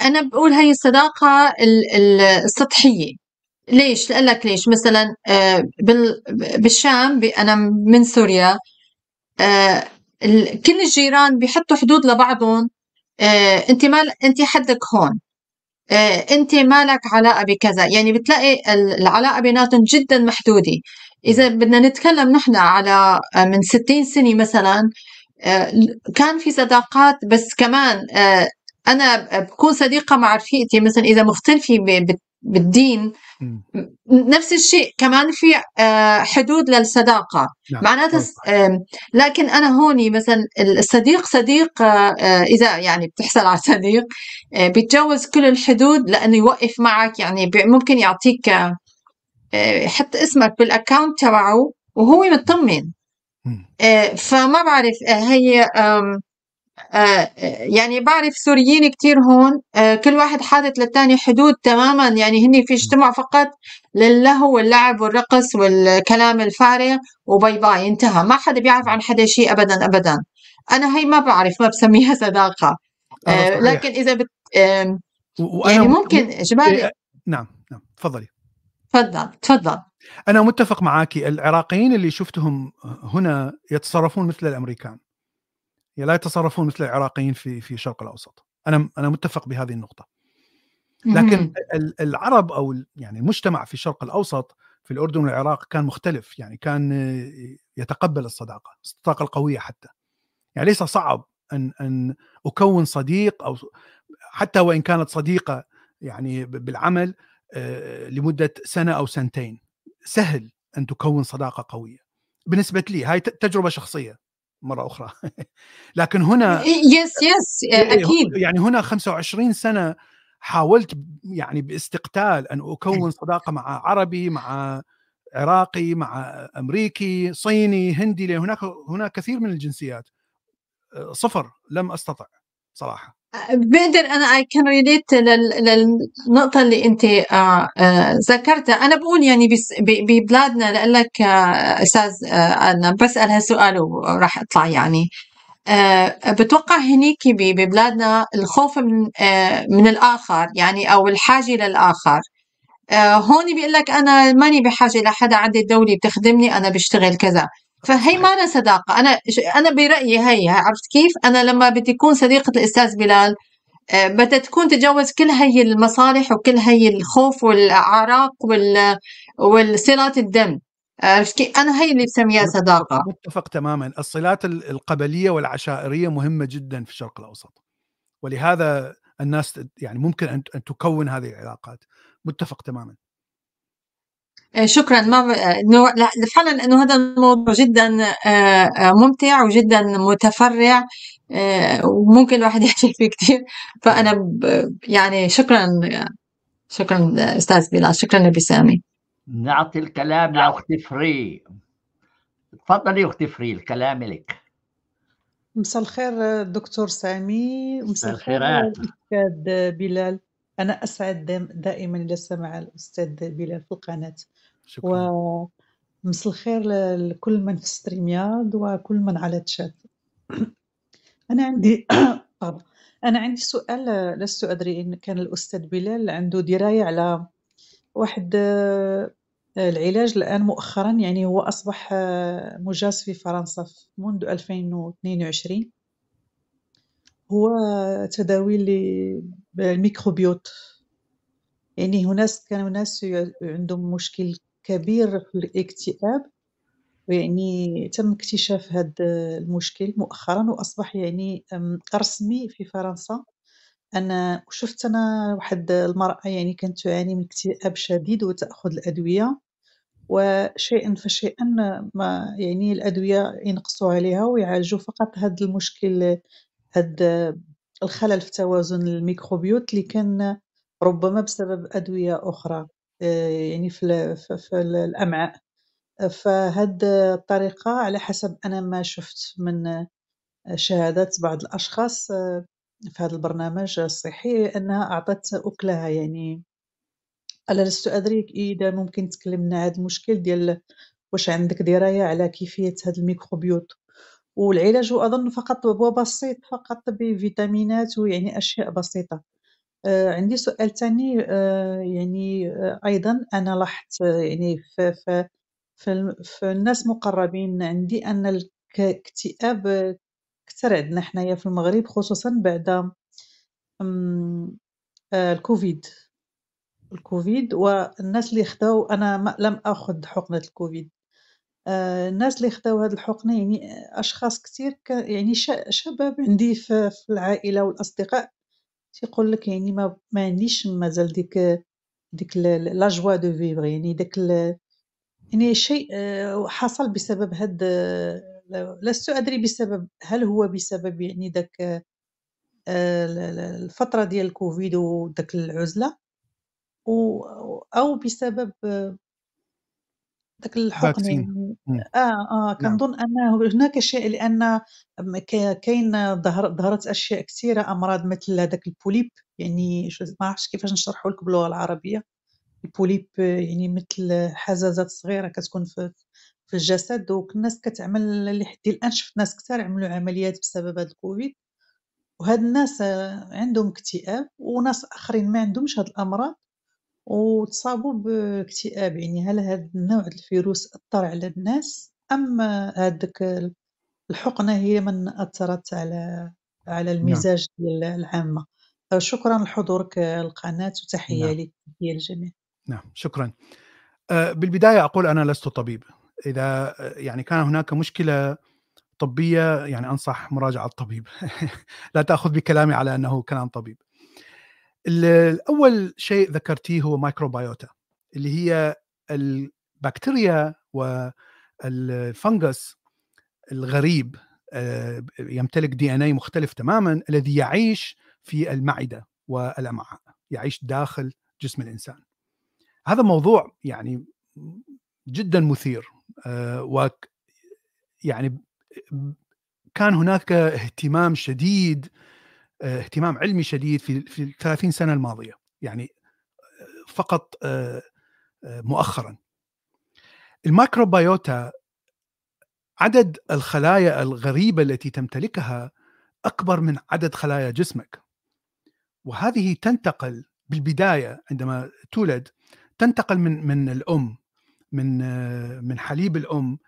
أنا بقول هي الصداقة ال- ال- السطحية. ليش؟ لك ليش مثلا آه، بال- بالشام أنا من سوريا آه، كل الجيران بيحطوا حدود لبعضهم آه، أنت مال أنت حدك هون أنت ما لك علاقة بكذا يعني بتلاقي ال- العلاقة بيناتهم جدا محدودة إذا بدنا نتكلم نحن على من 60 سنة مثلا كان في صداقات بس كمان أنا بكون صديقة مع رفيقتي مثلا إذا مختلفه بالدين. نفس الشيء كمان في آه، حدود للصداقة. نعم معناتها لكن أنا هوني مثلا الصديق صديق آه، آه، إذا يعني بتحصل على صديق بيتجاوز كل الحدود لأنه يوقف معك يعني ممكن يعطيك حتى اسمك بالاكونت تبعه وهو مطمن. فما بعرف هي يعني بعرف سوريين كتير هون آه، كل واحد حاطط للتاني حدود تماما. يعني هن في اجتماع فقط للهو واللعب والرقص والكلام الفارغ وباي باي انتهى. ما حدا بيعرف عن حدا شيء ابدا ابدا. أنا هي ما بعرف ما بسميها صداقة. آه، آه، صحيح. لكن إذا بت يعني ممكن جبالي إيه، نعم نعم تفضلي. تفضل تفضل. أنا متفق معك العراقيين اللي شفتهم هنا يتصرفون مثل الأمريكان. لا يتصرفون مثل العراقيين في في الشرق الأوسط. أنا أنا متفق بهذه النقطة. لكن العرب أو يعني المجتمع في الشرق الأوسط في الأردن والعراق كان مختلف يعني كان يتقبل الصداقة الصداقة القوية حتى. يعني ليس صعب أن أن أكون صديق أو حتى وإن كانت صديقة يعني بالعمل آه، لمدة سنة أو سنتين. سهل أن تكون صداقة قوية. بالنسبة لي هاي تجربة شخصية. مرة أخرى. لكن هنا يس يس أكيد. يعني هنا 25 سنة حاولت يعني باستقتال أن أكون صداقة مع عربي مع عراقي مع أمريكي صيني هندي هناك هناك كثير من الجنسيات. صفر لم أستطع صراحة. بقدر أنا اي كان ريليت للنقطة اللي أنت آه، آه، ذكرتها. أنا بقول يعني ببلادنا لك آه، أستاذ أنا بسأل هالسؤال وراح أطلع يعني. بتوقع هنيك ببلادنا الخوف من من الآخر يعني أو الحاجة للآخر. هون بيقول لك أنا ماني بحاجة لحدا عندي الدولة بتخدمني أنا بشتغل كذا. فهي ما أنا صداقة. أنا أنا برأيي هي عرفت كيف؟ أنا لما بدي أكون صديقة الأستاذ بلال آه، بدها تكون تتجاوز كل هي المصالح وكل هي الخوف والأعراق وال والصلات الدم. عرفت كيف؟ أنا هي اللي بسميها صداقة. متفق تماما. الصلات القبلية والعشائرية مهمة جدا في الشرق الأوسط. ولهذا الناس يعني ممكن أن تكون هذه العلاقات. متفق تماما. شكرا. ما إنه لا فعلا إنه هذا الموضوع جدا آه، آه، ممتع وجدا متفرع وممكن الواحد يحكي فيه كثير فأنا يعني شكرا شكرا أستاذ بلال شكرا ابي سامي. نعطي الكلام لأختي فري. تفضلي أختي فري الكلام لك. مساء الخير دكتور سامي. مساء الخير أستاذ بلال. أنا أسعد دائما سمع الأستاذ بلال في القناة. شكرا. ومساء الخير لكل من في ستريم وكل من على الشات. أنا عندي أنا عندي سؤال لست أدري إن كان الأستاذ بلال عنده دراية على واحد آه، العلاج الآن مؤخرا يعني هو أصبح آه، مجاز في فرنسا منذ 2022 هو تداوي للميكروبيوت يعني هناك كانوا ناس عندهم مشكل كبير في الاكتئاب ويعني تم اكتشاف هذا المشكل مؤخرا وأصبح يعني رسمي في فرنسا. أنا شفت أنا واحد المرأة يعني كانت تعاني من اكتئاب شديد وتأخذ الأدوية. وشيئا فشيئا ما يعني الأدوية ينقصوا عليها ويعالجوا فقط هذا المشكل هذا الخلل في توازن الميكروبيوت اللي كان ربما بسبب أدوية أخرى. آه، يعني في في الأمعاء. فهاد الطريقة على حسب أنا ما شفت من شهادات بعض الأشخاص آه، في هذا البرنامج الصحي أنها أعطت أكلها. يعني أنا لست أدري إذا ممكن تكلمنا هذا المشكل ديال واش عندك دراية على كيفية هذا الميكروبيوت؟ والعلاج أظن فقط هو بسيط فقط بفيتامينات ويعني أشياء بسيطة. آه، عندي سؤال تاني آه، يعني آه، أيضًا أنا لاحظت يعني ف ف في في الناس مقربين عندي أن الاكتئاب كثر عندنا حنايا في المغرب خصوصًا بعد الكوفيد، الكوفيد والناس اللي خداو أنا لم آخذ حقنة الكوفيد، الناس اللي خداو هاد الحقنة يعني أشخاص كتير يعني شباب عندي في العائلة والأصدقاء تيقول لك يعني ما, ما عنديش مازال ديك ديك la joie de vivre يعني داك يعني شيء آه، حصل بسبب هاد لست أدري بسبب هل هو بسبب يعني داك آه، الفترة ديال الكوفيد وداك العزلة؟ أو بسبب داك الحقن يعني. آه آه نعم. كنظن أنه هناك شيء لأن كاين ظهرت أشياء كثيرة أمراض مثل هذاك البوليب يعني ما عرفتش كيفاش نشرحه لك باللغة العربية. البوليب يعني مثل حزازات صغيرة كتكون في في الجسد الناس كتعمل لحد الآن شفت ناس كثار عملوا عمليات بسبب هذا الكوفيد. وهاد الناس عندهم اكتئاب وناس آخرين ما عندهمش هاد الأمراض. وتصابوا باكتئاب يعني هل هذا النوع الفيروس أثر على الناس أم هذيك الحقنة هي من أثرت على على نعم. المزاج ديال العامة. شكرا لحضورك القناة وتحية نعم. لك للجميع. نعم شكرا. أه، بالبداية أقول أنا لست طبيب. إذا يعني كان هناك مشكلة طبية يعني أنصح مراجعة الطبيب. لا تأخذ بكلامي على أنه كلام طبيب. الأول شيء ذكرتيه هو مايكروبيوتا اللي هي البكتيريا والفنجس الغريب يمتلك دي ان اي مختلف تماما الذي يعيش في المعدة والأمعاء يعيش داخل جسم الإنسان. هذا موضوع يعني جدا مثير و يعني كان هناك اهتمام شديد اهتمام علمي شديد في في ال 30 سنة الماضية. يعني فقط مؤخرا. الميكروبيوتا عدد الخلايا الغريبة التي تمتلكها أكبر من عدد خلايا جسمك. وهذه تنتقل بالبداية عندما تولد تنتقل من من الأم من من حليب الأم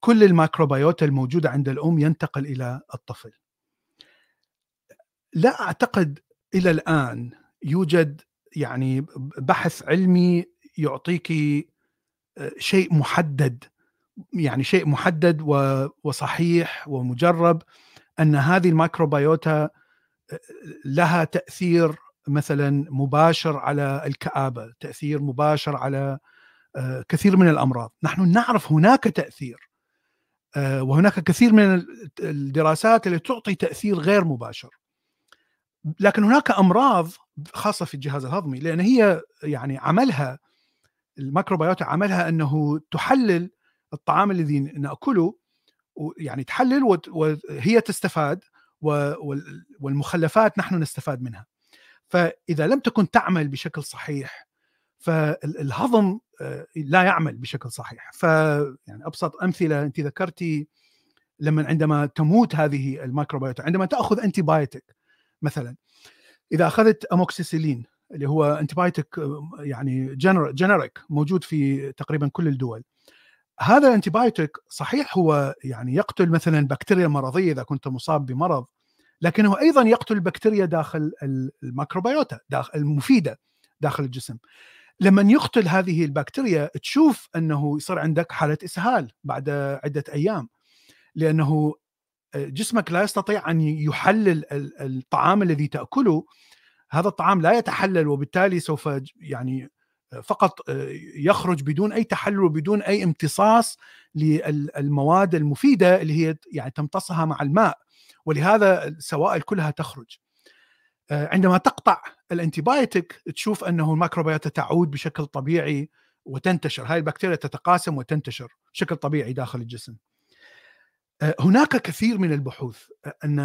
كل الميكروبيوتا الموجودة عند الأم ينتقل إلى الطفل. لا أعتقد إلى الآن يوجد يعني بحث علمي يعطيك شيء محدد يعني شيء محدد وصحيح ومجرب أن هذه الميكروبيوتا لها تأثير مثلا مباشر على الكآبة، تأثير مباشر على كثير من الأمراض، نحن نعرف هناك تأثير وهناك كثير من الدراسات التي تعطي تأثير غير مباشر. لكن هناك أمراض خاصة في الجهاز الهضمي لأن هي يعني عملها الميكروبيوتا عملها أنه تحلل الطعام الذي نأكله يعني تحلل وهي تستفاد والمخلفات نحن نستفاد منها. فإذا لم تكن تعمل بشكل صحيح فالهضم آه، لا يعمل بشكل صحيح. ف يعني أبسط أمثلة أنت ذكرتي لما عندما تموت هذه الميكروبيوتا عندما تأخذ antibiotic مثلا. إذا أخذت أموكسيسيلين اللي هو antibiotic آه، يعني generic موجود في تقريبا كل الدول. هذا ال antibiotic صحيح هو يعني يقتل مثلا بكتيريا مرضية إذا كنت مصاب بمرض لكنه أيضا يقتل البكتيريا داخل الميكروبيوتا داخل المفيدة داخل الجسم. لما يقتل هذه البكتيريا تشوف أنه يصير عندك حالة إسهال بعد عدة أيام لأنه جسمك لا يستطيع أن يحلل الطعام الذي تأكله. هذا الطعام لا يتحلل وبالتالي سوف يعني فقط آه، يخرج بدون أي تحلل وبدون أي امتصاص للمواد المفيدة اللي هي يعني تمتصها مع الماء. ولهذا السوائل كلها تخرج. آه، عندما تقطع ال antibiotic تشوف أنه الميكروبيوتا تعود بشكل طبيعي وتنتشر. هاي البكتيريا تتقاسم وتنتشر بشكل طبيعي داخل الجسم. هناك كثير من البحوث أن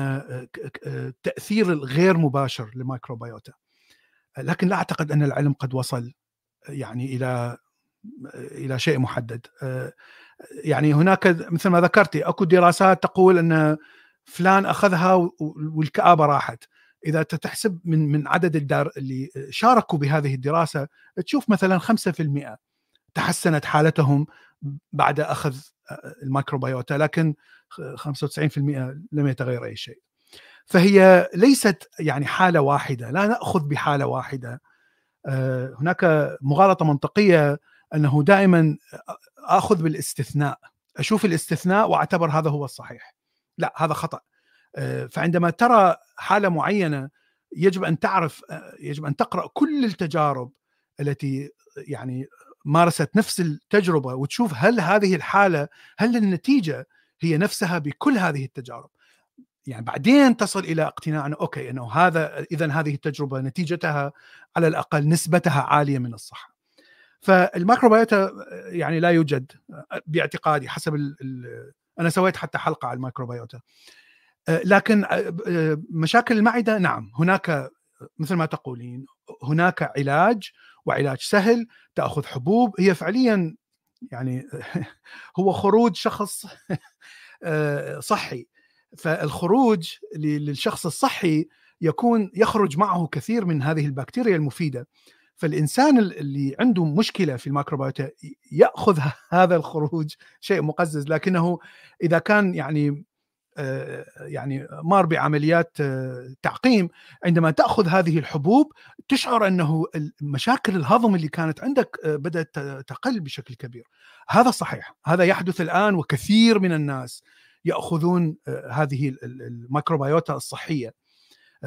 التاثير الغير مباشر للميكروبيوتا لكن لا أعتقد أن العلم قد وصل يعني إلى إلى شيء محدد. آه، يعني هناك مثل ما ذكرتي أكو دراسات تقول أن فلان أخذها والكآبة راحت. إذا تحسب من من عدد الدار اللي شاركوا بهذه الدراسة تشوف مثلا 5% تحسنت حالتهم بعد أخذ آه، الميكروبيوتا. لكن 95% لم يتغير أي شيء. فهي ليست يعني حالة واحدة لا نأخذ بحالة واحدة. آه، هناك مغالطة منطقية أنه دائما أخذ بالاستثناء أشوف الاستثناء وأعتبر هذا هو الصحيح. لا هذا خطأ. آه، فعندما ترى حالة معينة يجب أن تعرف آه، يجب أن تقرأ كل التجارب التي يعني مارست نفس التجربة وتشوف هل هذه الحالة هل النتيجة هي نفسها بكل هذه التجارب يعني بعدين تصل إلى اقتناع إنه okay إنه هذا اذا هذه التجربة نتيجتها على الأقل نسبتها عالية من الصحة. فالميكروبيوتا يعني لا يوجد باعتقادي حسب ال ال أنا سويت حتى حلقة على الميكروبيوتا. لكن مشاكل المعدة نعم هناك مثل ما تقولين هناك علاج وعلاج سهل تأخذ حبوب هي فعليا يعني هو خروج شخص صحي. فالخروج للشخص الصحي يكون يخرج معه كثير من هذه البكتيريا المفيدة. فالإنسان اللي عنده مشكلة في الميكروبيوتا يأخذ هذا الخروج شيء مقزز. لكنه إذا كان يعني آه، يعني مار بعمليات آه، تعقيم. عندما تأخذ هذه الحبوب تشعر أنه مشاكل الهضم اللي كانت عندك آه، بدأت تقل بشكل كبير. هذا صحيح. هذا يحدث الآن وكثير من الناس يأخذون آه، هذه الميكروبيوتا الصحية.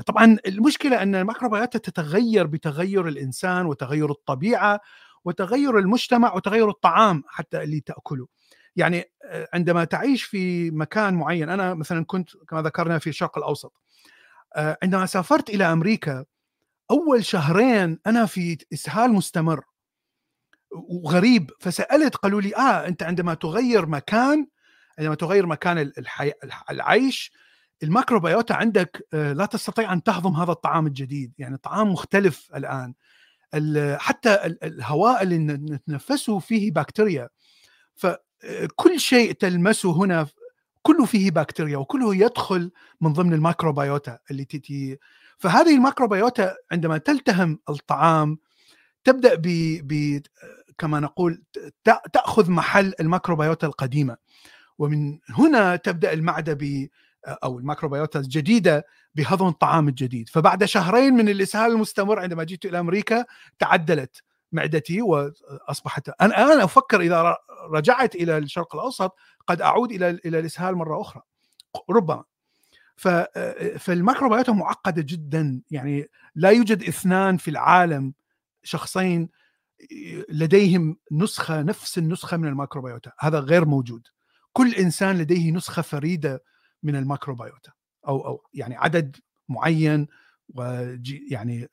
طبعا المشكلة أن الميكروبيوتا تتغير بتغير الإنسان وتغير الطبيعة وتغير المجتمع وتغير الطعام حتى اللي تأكله. يعني عندما تعيش في مكان معين أنا مثلا كنت كما ذكرنا في الشرق الأوسط عندما سافرت إلى أمريكا أول شهرين أنا في إسهال مستمر وغريب فسألت قالوا لي آه أنت عندما تغير مكان عندما تغير مكان الحي... العيش الميكروبيوتا عندك آه، لا تستطيع أن تهضم هذا الطعام الجديد يعني طعام مختلف الآن حتى الهواء اللي نتنفسه فيه بكتيريا. آه، شيء تلمسه هنا كله فيه بكتيريا وكله يدخل من ضمن الميكروبيوتا اللي تتي فهذه الميكروبيوتا عندما تلتهم الطعام تبدأ ب ب كما نقول تأخذ محل الميكروبيوتا القديمة. ومن هنا تبدأ المعدة ب أو الميكروبيوتا الجديدة بهضم الطعام الجديد. فبعد شهرين من الإسهال المستمر عندما جئت إلى أمريكا تعدلت. معدتي وأصبحت أنا أنا أفكر إذا رجعت إلى الشرق الأوسط قد أعود إلى إلى الإسهال مرة أخرى ربما. فالميكروبيوتا معقدة جدا يعني لا يوجد اثنان في العالم شخصين لديهم نسخة نفس النسخة من الميكروبيوتا هذا غير موجود. كل إنسان لديه نسخة فريدة من الميكروبيوتا أو أو يعني عدد معين ويعني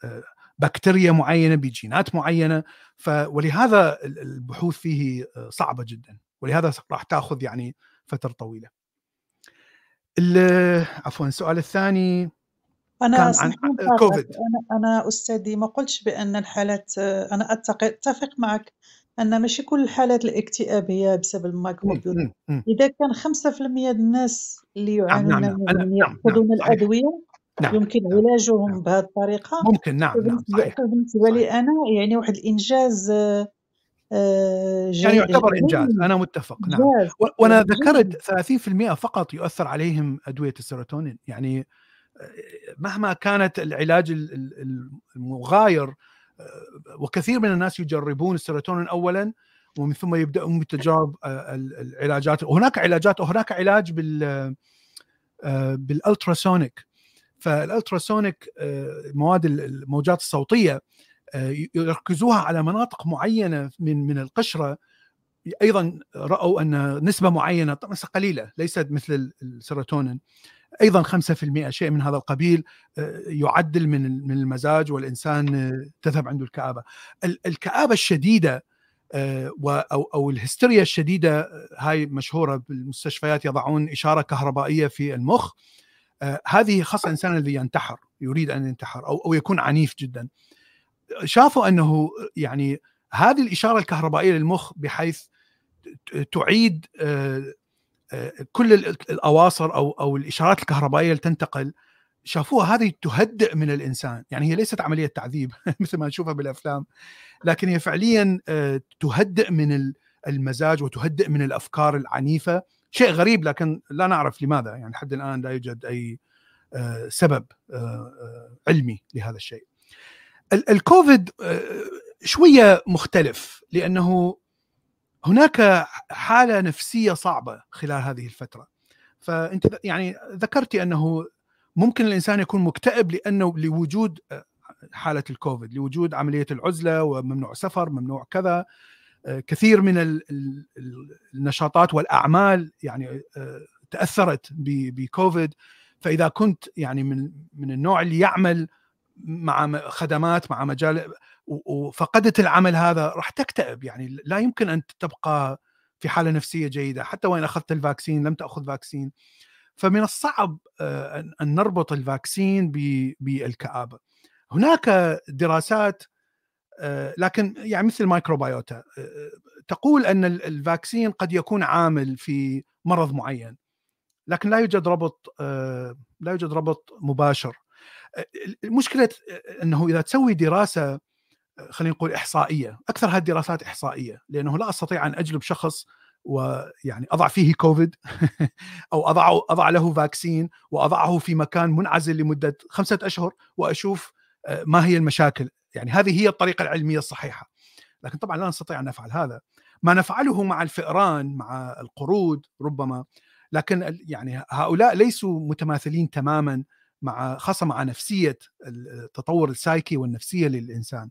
بكتيريا معينة بجينات معينة. ف ولهذا البحوث فيه آه، صعبة جدا. ولهذا راح تأخذ يعني فترة طويلة. عفوا السؤال الثاني كان عن كوفيد أنا أنا أستاذي ما قلتش بأن الحالات أنا أتفق معك أن ماشي كل الحالات الاكتئاب هي بسبب الميكروبيوم إذا كان 5% من الناس اللي نعم، يعانون نعم. نعم نعم يأخذون نعم الأدوية نعم. يمكن نعم. علاجهم نعم. بهذه الطريقة. ممكن. نعم نعم صحيح بالنسبة لي أنا يعني واحد الإنجاز آه، يعني يعتبر إنجاز أنا متفق نعم. وأنا ذكرت 30% فقط يؤثر عليهم أدوية السيروتونين. يعني مهما كانت العلاج المغاير آه، وكثير من الناس يجربون السيروتونين اولا ومن ثم يبدأون بتجارب آه، العلاجات. وهناك علاجات وهناك علاج بال آه، بال ultrasonic. فال ultrasonic مواد الموجات الصوتية يركزوها على مناطق معينة من من القشرة. أيضا رأوا أن نسبة معينة طبعا قليلة ليست مثل السيروتونين. أيضا 5% شيء من هذا القبيل آه، يعدل من من المزاج والإنسان آه، تذهب عنده الكآبة. الكآبة الشديدة آه، أو أو الهستيريا الشديدة هاي مشهورة بالمستشفيات يضعون إشارة كهربائية في المخ. هذه خاصة الانسان الذي ينتحر يريد أن ينتحر أو أو يكون عنيف جدا. شافوا أنه يعني هذه الإشارة الكهربائية للمخ بحيث تعيد كل الأواصر أو أو الإشارات الكهربائية اللي تنتقل شافوها هذه تهدئ من الإنسان يعني هي ليست عملية تعذيب مثل ما نشوفها بالأفلام لكن هي فعليا آه، تهدئ من المزاج وتهدئ من الأفكار العنيفة شيء غريب لكن لا نعرف لماذا. يعني لحد الآن لا يوجد أي آه، سبب آه، علمي لهذا الشيء. الكوفيد شوية مختلف لأنه هناك حالة نفسية صعبة خلال هذه الفترة. فأنت يعني ذكرتي أنه ممكن الإنسان يكون مكتئب لأنه لوجود آه، حالة الكوفيد لوجود عملية العزلة وممنوع سفر ممنوع كذا. آه، كثير من النشاطات والأعمال يعني آه، تأثرت بكوفيد. فإذا كنت يعني من من النوع اللي يعمل مع خدمات مع مجال وفقدت العمل هذا راح تكتئب. يعني لا يمكن أن تبقى في حالة نفسية جيدة. حتى وإن أخذت ال vaccine لم تأخذ vaccine. فمن الصعب آه، أن نربط ال vaccine بالكآبة. هناك دراسات آه، لكن يعني مثل الميكروبيوتا آه، تقول أن ال vaccine قد يكون عامل في مرض معين لكن لا يوجد ربط لا يوجد ربط مباشر. المشكلة أنه إذا تسوي دراسة خلينا نقول إحصائية أكثر هذه الدراسات إحصائية لأنه لا أستطيع أن أجلب شخص ويعني أضع فيه كوفيد أو اضع أضع له فاكسين وأضعه في مكان منعزل لمدة خمسة أشهر وأشوف آه، ما هي المشاكل. يعني هذه هي الطريقة العلمية الصحيحة. لكن طبعا لا نستطيع أن نفعل هذا. ما نفعله مع الفئران مع القرود ربما لكن يعني هؤلاء ليسوا متماثلين تماما مع خاصة مع نفسية التطور السايكي والنفسية للإنسان.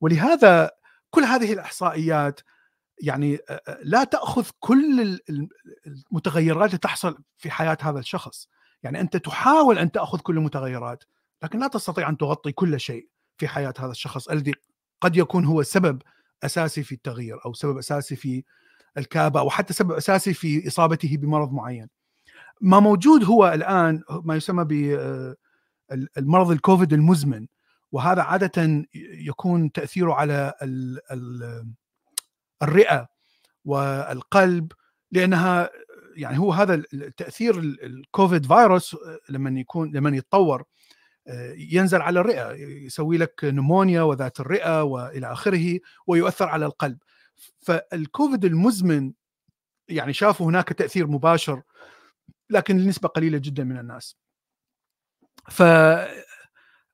ولهذا كل هذه الإحصائيات يعني لا تأخذ كل المتغيرات اللي تحصل في حياة هذا الشخص. يعني أنت تحاول أن تأخذ كل المتغيرات لكن لا تستطيع أن تغطي كل شيء. في حياة هذا الشخص الذي قد يكون هو سبب أساسي في التغيير أو سبب أساسي في الكابة أو حتى سبب أساسي في إصابته بمرض معين. ما موجود هو الآن ما يسمى بالمرض الكوفيد المزمن وهذا عادة يكون تأثيره على الرئة والقلب لأنها يعني هو هذا التاثير الكوفيد فيروس لما يكون لما يتطور ينزل على الرئة يسوي لك نمونيا وذات الرئة وإلى آخره ويؤثر على القلب. فالكوفيد المزمن يعني شافوا هناك تأثير مباشر لكن النسبة قليلة جدا من الناس. ف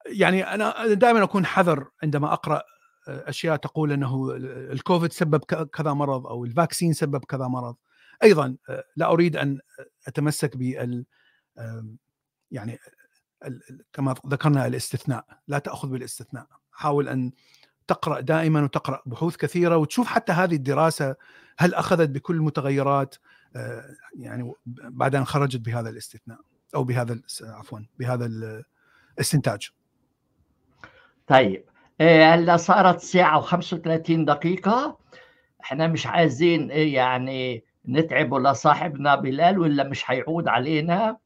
يعني أنا دائما أكون حذر عندما أقرأ أشياء تقول أنه الكوفيد سبب كذا مرض أو الفاكسين سبب كذا مرض. أيضا لا أريد أن أتمسك بال يعني كما ذكرنا الاستثناء لا تأخذ بالاستثناء. حاول أن تقرأ دائما وتقرأ بحوث كثيرة وتشوف حتى هذه الدراسة هل أخذت بكل المتغيرات يعني بعد أن خرجت بهذا الاستثناء أو بهذا عفوا بهذا الاستنتاج. طيب إيه، هلا صارت ساعة و35 دقيقة. إحنا مش عايزين إيه، يعني نتعب لصاحبنا بلال ولا مش حيعود علينا.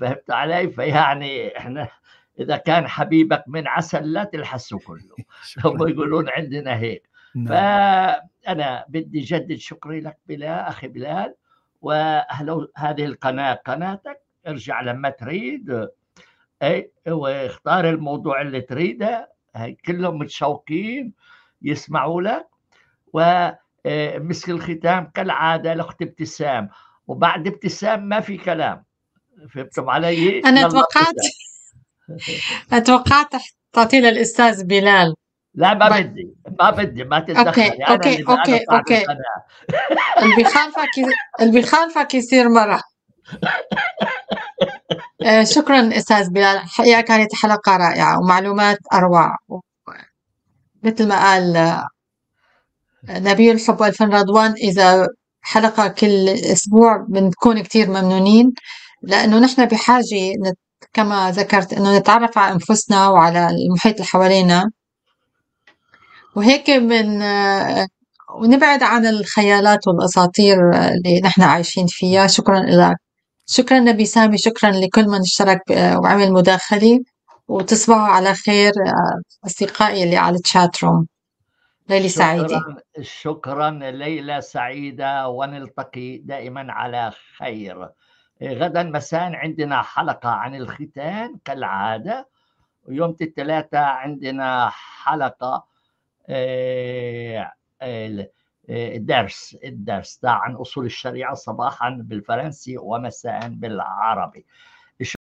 فهمت علي؟ فيعني إحنا إذا كان حبيبك من عسل لا تلحسه كله. هم يقولون عندنا هيك. نعم. فأنا بدي جدد شكري لك بلال أخي بلال وهذه القناة قناتك ارجع لما تريد. اي واختار الموضوع اللي تريده. هي كلهم متشوقين يسمعوا لك. ومسك آه، الختام كالعادة لأخت ابتسام. وبعد ابتسام ما في كلام. فهمتم علي؟ أنا توقعت توقعت تعطي للأستاذ بلال. لا ما ب... بدي ما بدي ما تتدخلي. okay okay okay. okay اللي بيخالفك اللي بيخالفك يصير مرة. آه، شكرا أستاذ بلال. حقيقه كانت حلقة رائعة ومعلومات أروع. مثل ما قال آه، نبي الحب والفن رضوان إذا حلقة كل أسبوع بنكون كثير ممنونين. لأنه نحن بحاجة كما ذكرت إنه نتعرف على أنفسنا وعلى المحيط اللي حوالينا. وهيك من آه، ونبعد عن الخيالات والأساطير اللي نحن عايشين فيها. شكرا لك شكرا نبي سامي شكرا لكل من اشترك وعمل مداخلة. وتصبحوا على خير آه، أصدقائي اللي على الشات روم. ليلة سعيدة. شكرا ليلة سعيدة. ونلتقي دائما على خير. غدا مساء. عندنا حلقة عن الختان كالعادة. ويوم الثلاثاء عندنا حلقة آه، آه، درس الدرس ده عن أصول الشريعة صباحا بالفرنسي ومساء بالعربي.